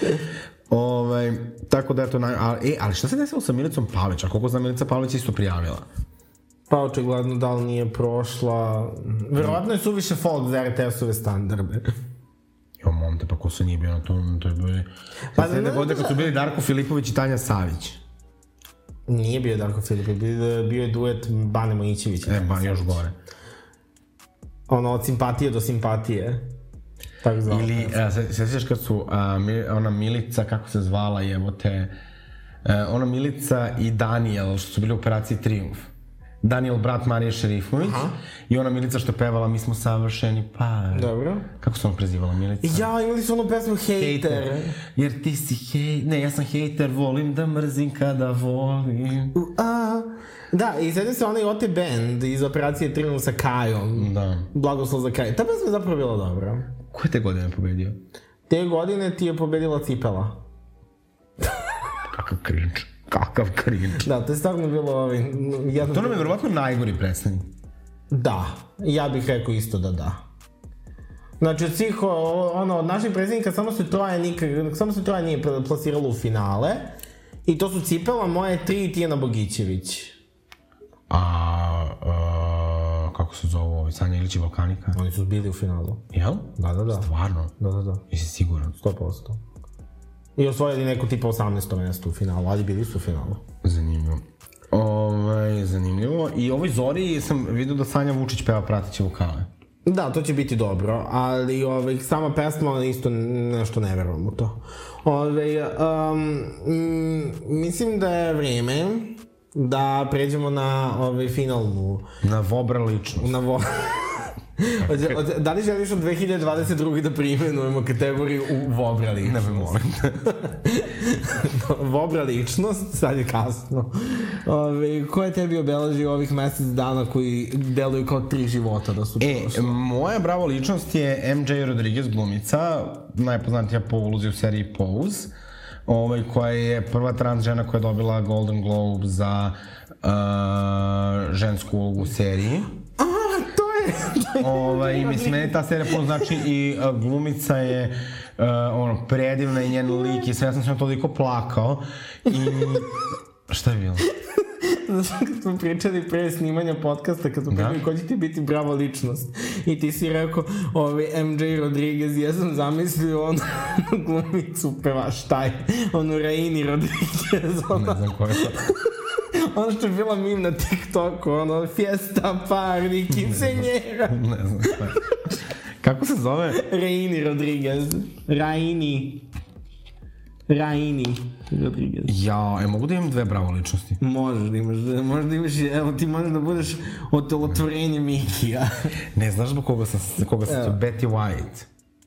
Ovaj, tako da je to naj... A, e, ali šta se desilo sa Milicom Pavlić? A koliko znam, Milica Pavlić isto prijavila. Pa očigledno da li nije prošla... Verovatno je suviše folk za RTS-ove standarde. Jo, momte, pa ko se nije bio na tom, to je bilo... Pa da ne, godine kad su bili Darko Filipović i Tanja Savić. Nije bio Darko Filipe, bio, bio je duet Bane Mojićević. E, ba, još gore. Ono, od simpatije do simpatije. Tako zvao. Ili, a, se, se sjećaš kad su, a, mi, ona Milica, kako se zvala, jebote, a, ona Milica i Daniel, što su bili u operaciji Triumf. Daniel, brat Marije Šerifović, i ona Milica što je pevala Mi smo savršeni par. Dobro. Kako se ona prezivala, Milica? Ja, imali su onu pesmu Hater. Jer ti si hej... Ne, ja sam hejter, volim da mrzim kada volim. U, a. Da, i sedim se onaj OT Band iz operacije Triumf sa Kajom. Da. Blagoslov za Kaj. Ta pesma je zapravo bila dobra. Ko je te godine pobedio? Te godine ti je pobedila Cipela. Kakav cringe. Kakav cringe. Da, to je stvarno bilo ovaj, jedno... To nam je verovatno najgori predstavnik. Da, ja bih rekao isto da da. Znači, od svih, ono, od naših predsjednika samo se troje, nikak, samo se troje nije pl- plasiralo u finale. I to su Cipela, moje tri i Tijana Bogićević. A, a, kako se zove ovaj, Sanja Ilić i Balkanika? Oni su bili u finalu. Jel? Da, da, da. Stvarno? Da, da, da. Jesi siguran? 100%. I osvojili neko tipa 18. mesto u finalu, ali bili su u finalu. Zanimljivo. Ovaj, zanimljivo. I ovoj Zori sam vidio da Sanja Vučić peva prateće vokale. Da, to će biti dobro, ali ovaj, sama pesma isto nešto ne verujem u to. Ove, um, mm, mislim da je vreme da pređemo na ovaj, finalnu Na Vobra ličnost. na vo... Od, od, da li želiš od 2022. da primenujemo kategoriju u Vobra ličnost? Ne molim. Vobra ličnost, sad je kasno. Ove, ko je tebi obeležio ovih mesec dana koji deluju kao tri života da su E, prošli? moja bravo ličnost je MJ Rodriguez glumica, najpoznatija po ulozi u seriji Pose, ovaj, koja je prva trans žena koja je dobila Golden Globe za uh, žensku ulogu u seriji. A, to je... To je Ovaj, mislim, meni ta serija puno znači i uh, glumica je uh, ono, predivna i njen lik i sve, ja sam se toliko plakao i... Šta je bilo? Znaš, kad smo pričali pre snimanja podcasta, kad smo Da. pitali ko će ti biti brava ličnost. I ti si rekao, ovaj, MJ Rodriguez, ja sam zamislio onu glumicu pevaš taj, onu Raini Rodriguez, Ne ono, znam ko je to. ono što je bila mim na TikToku, ono, fiesta, party, quinceañera. Ne znam šta. Kako se zove? Raini Rodriguez. Raini. Raini Rodriguez. Ja, e, mogu da imam dve bravo ličnosti? Možeš da imaš, možeš da imaš, evo ti možeš da budeš otelotvorenje Mikija. Ne, znaš zbog koga sam, koga sam Evo. Betty White.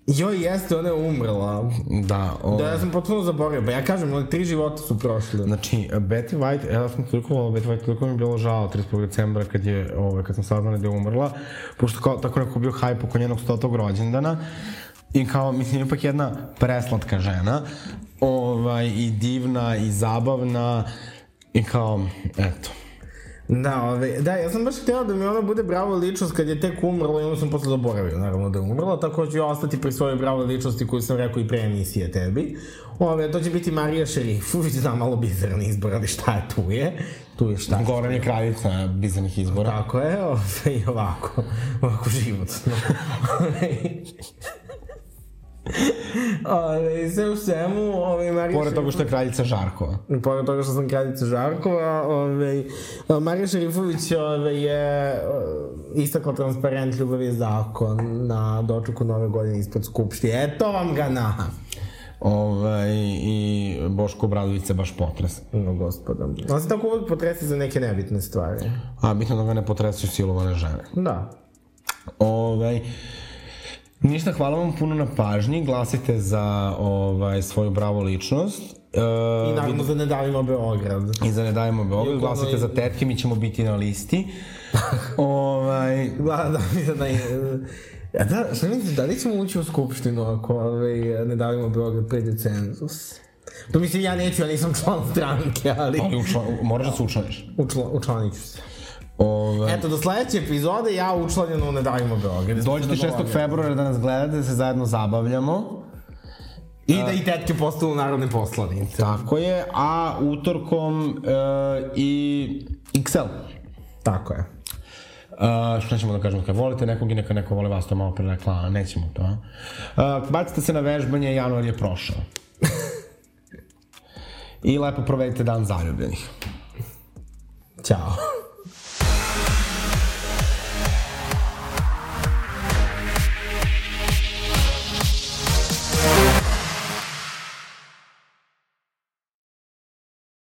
Joj, jeste, ona je umrla. Da, o, Da, ja sam potpuno zaboravio. Pa ja kažem, one tri života su prošle. Znači, Betty White, ja sam toliko volao Betty White, toliko mi je bilo žao 31. decembra kad je, ove, kad sam saznala da je umrla, pošto kao, tako neko bio hajp oko njenog stotog rođendana, I kao, mislim, ipak jedna preslatka žena, ovaj, i divna, i zabavna, i kao, eto. Da, ove, da, ja sam baš htjela da mi ona bude bravo ličnost kad je tek umrla i onda sam posle zaboravio, naravno da je umrla, tako ću ja ostati pri svojoj bravo ličnosti koju sam rekao i pre emisije tebi. Ove, to će biti Marija Šerifović, da, malo bizaran izbor, ali šta je tu je? Tu je šta? Goran je kraljica bizarnih izbora. Tako je, ove, i ovako, ovako životno. Ove, sve u svemu, ove, Marija Pored toga što je kraljica Žarkova. Pored toga što sam kraljica Žarkova, ovaj, Marija Šerifović ovaj, je uh, istakla transparent Ljubav je zakon na dočeku nove godine ispred Skupštine. Eto vam ga na! Ovaj, I Boško Obradović se baš potres. No, gospoda. On se tako uvek potresi za neke nebitne stvari. A bitno da ga ne potresaju silovane žene. Da. Ovaj, ništa, hvala vam puno na pažnji, glasite za ovaj, svoju bravo ličnost. E, I naravno za Ne davimo Beograd. I za Ne dajemo Beograd, glasite ono- za tetke, mi ćemo biti na listi. ovaj, Da, da, da, da, Ja, da, šta mislite, da li ćemo ući u Skupštinu ako ovaj, Ne davimo Beograd pređe cenzus? To mislim, ja neću, ja nisam član stranke, ali ali učla, moraš da se učlaniš. učla, učlanit ću se. Ovaj, Eto, do sledeće epizode ja učlanjeno u Ne davimo Beograd. Dođite 6. februara da nas gledate, da se zajedno zabavljamo. I da i tetke postanu narodne poslanice. Tako je, a utorkom e, i XL. Tako je. Uh, šta ćemo da kažemo, kad volite nekog i neka neko vole vas, to malo pre rekla, nećemo to, a? Uh, bacite se na vežbanje, januar je prošao. I lepo provedite dan zaljubljenih. Ćao.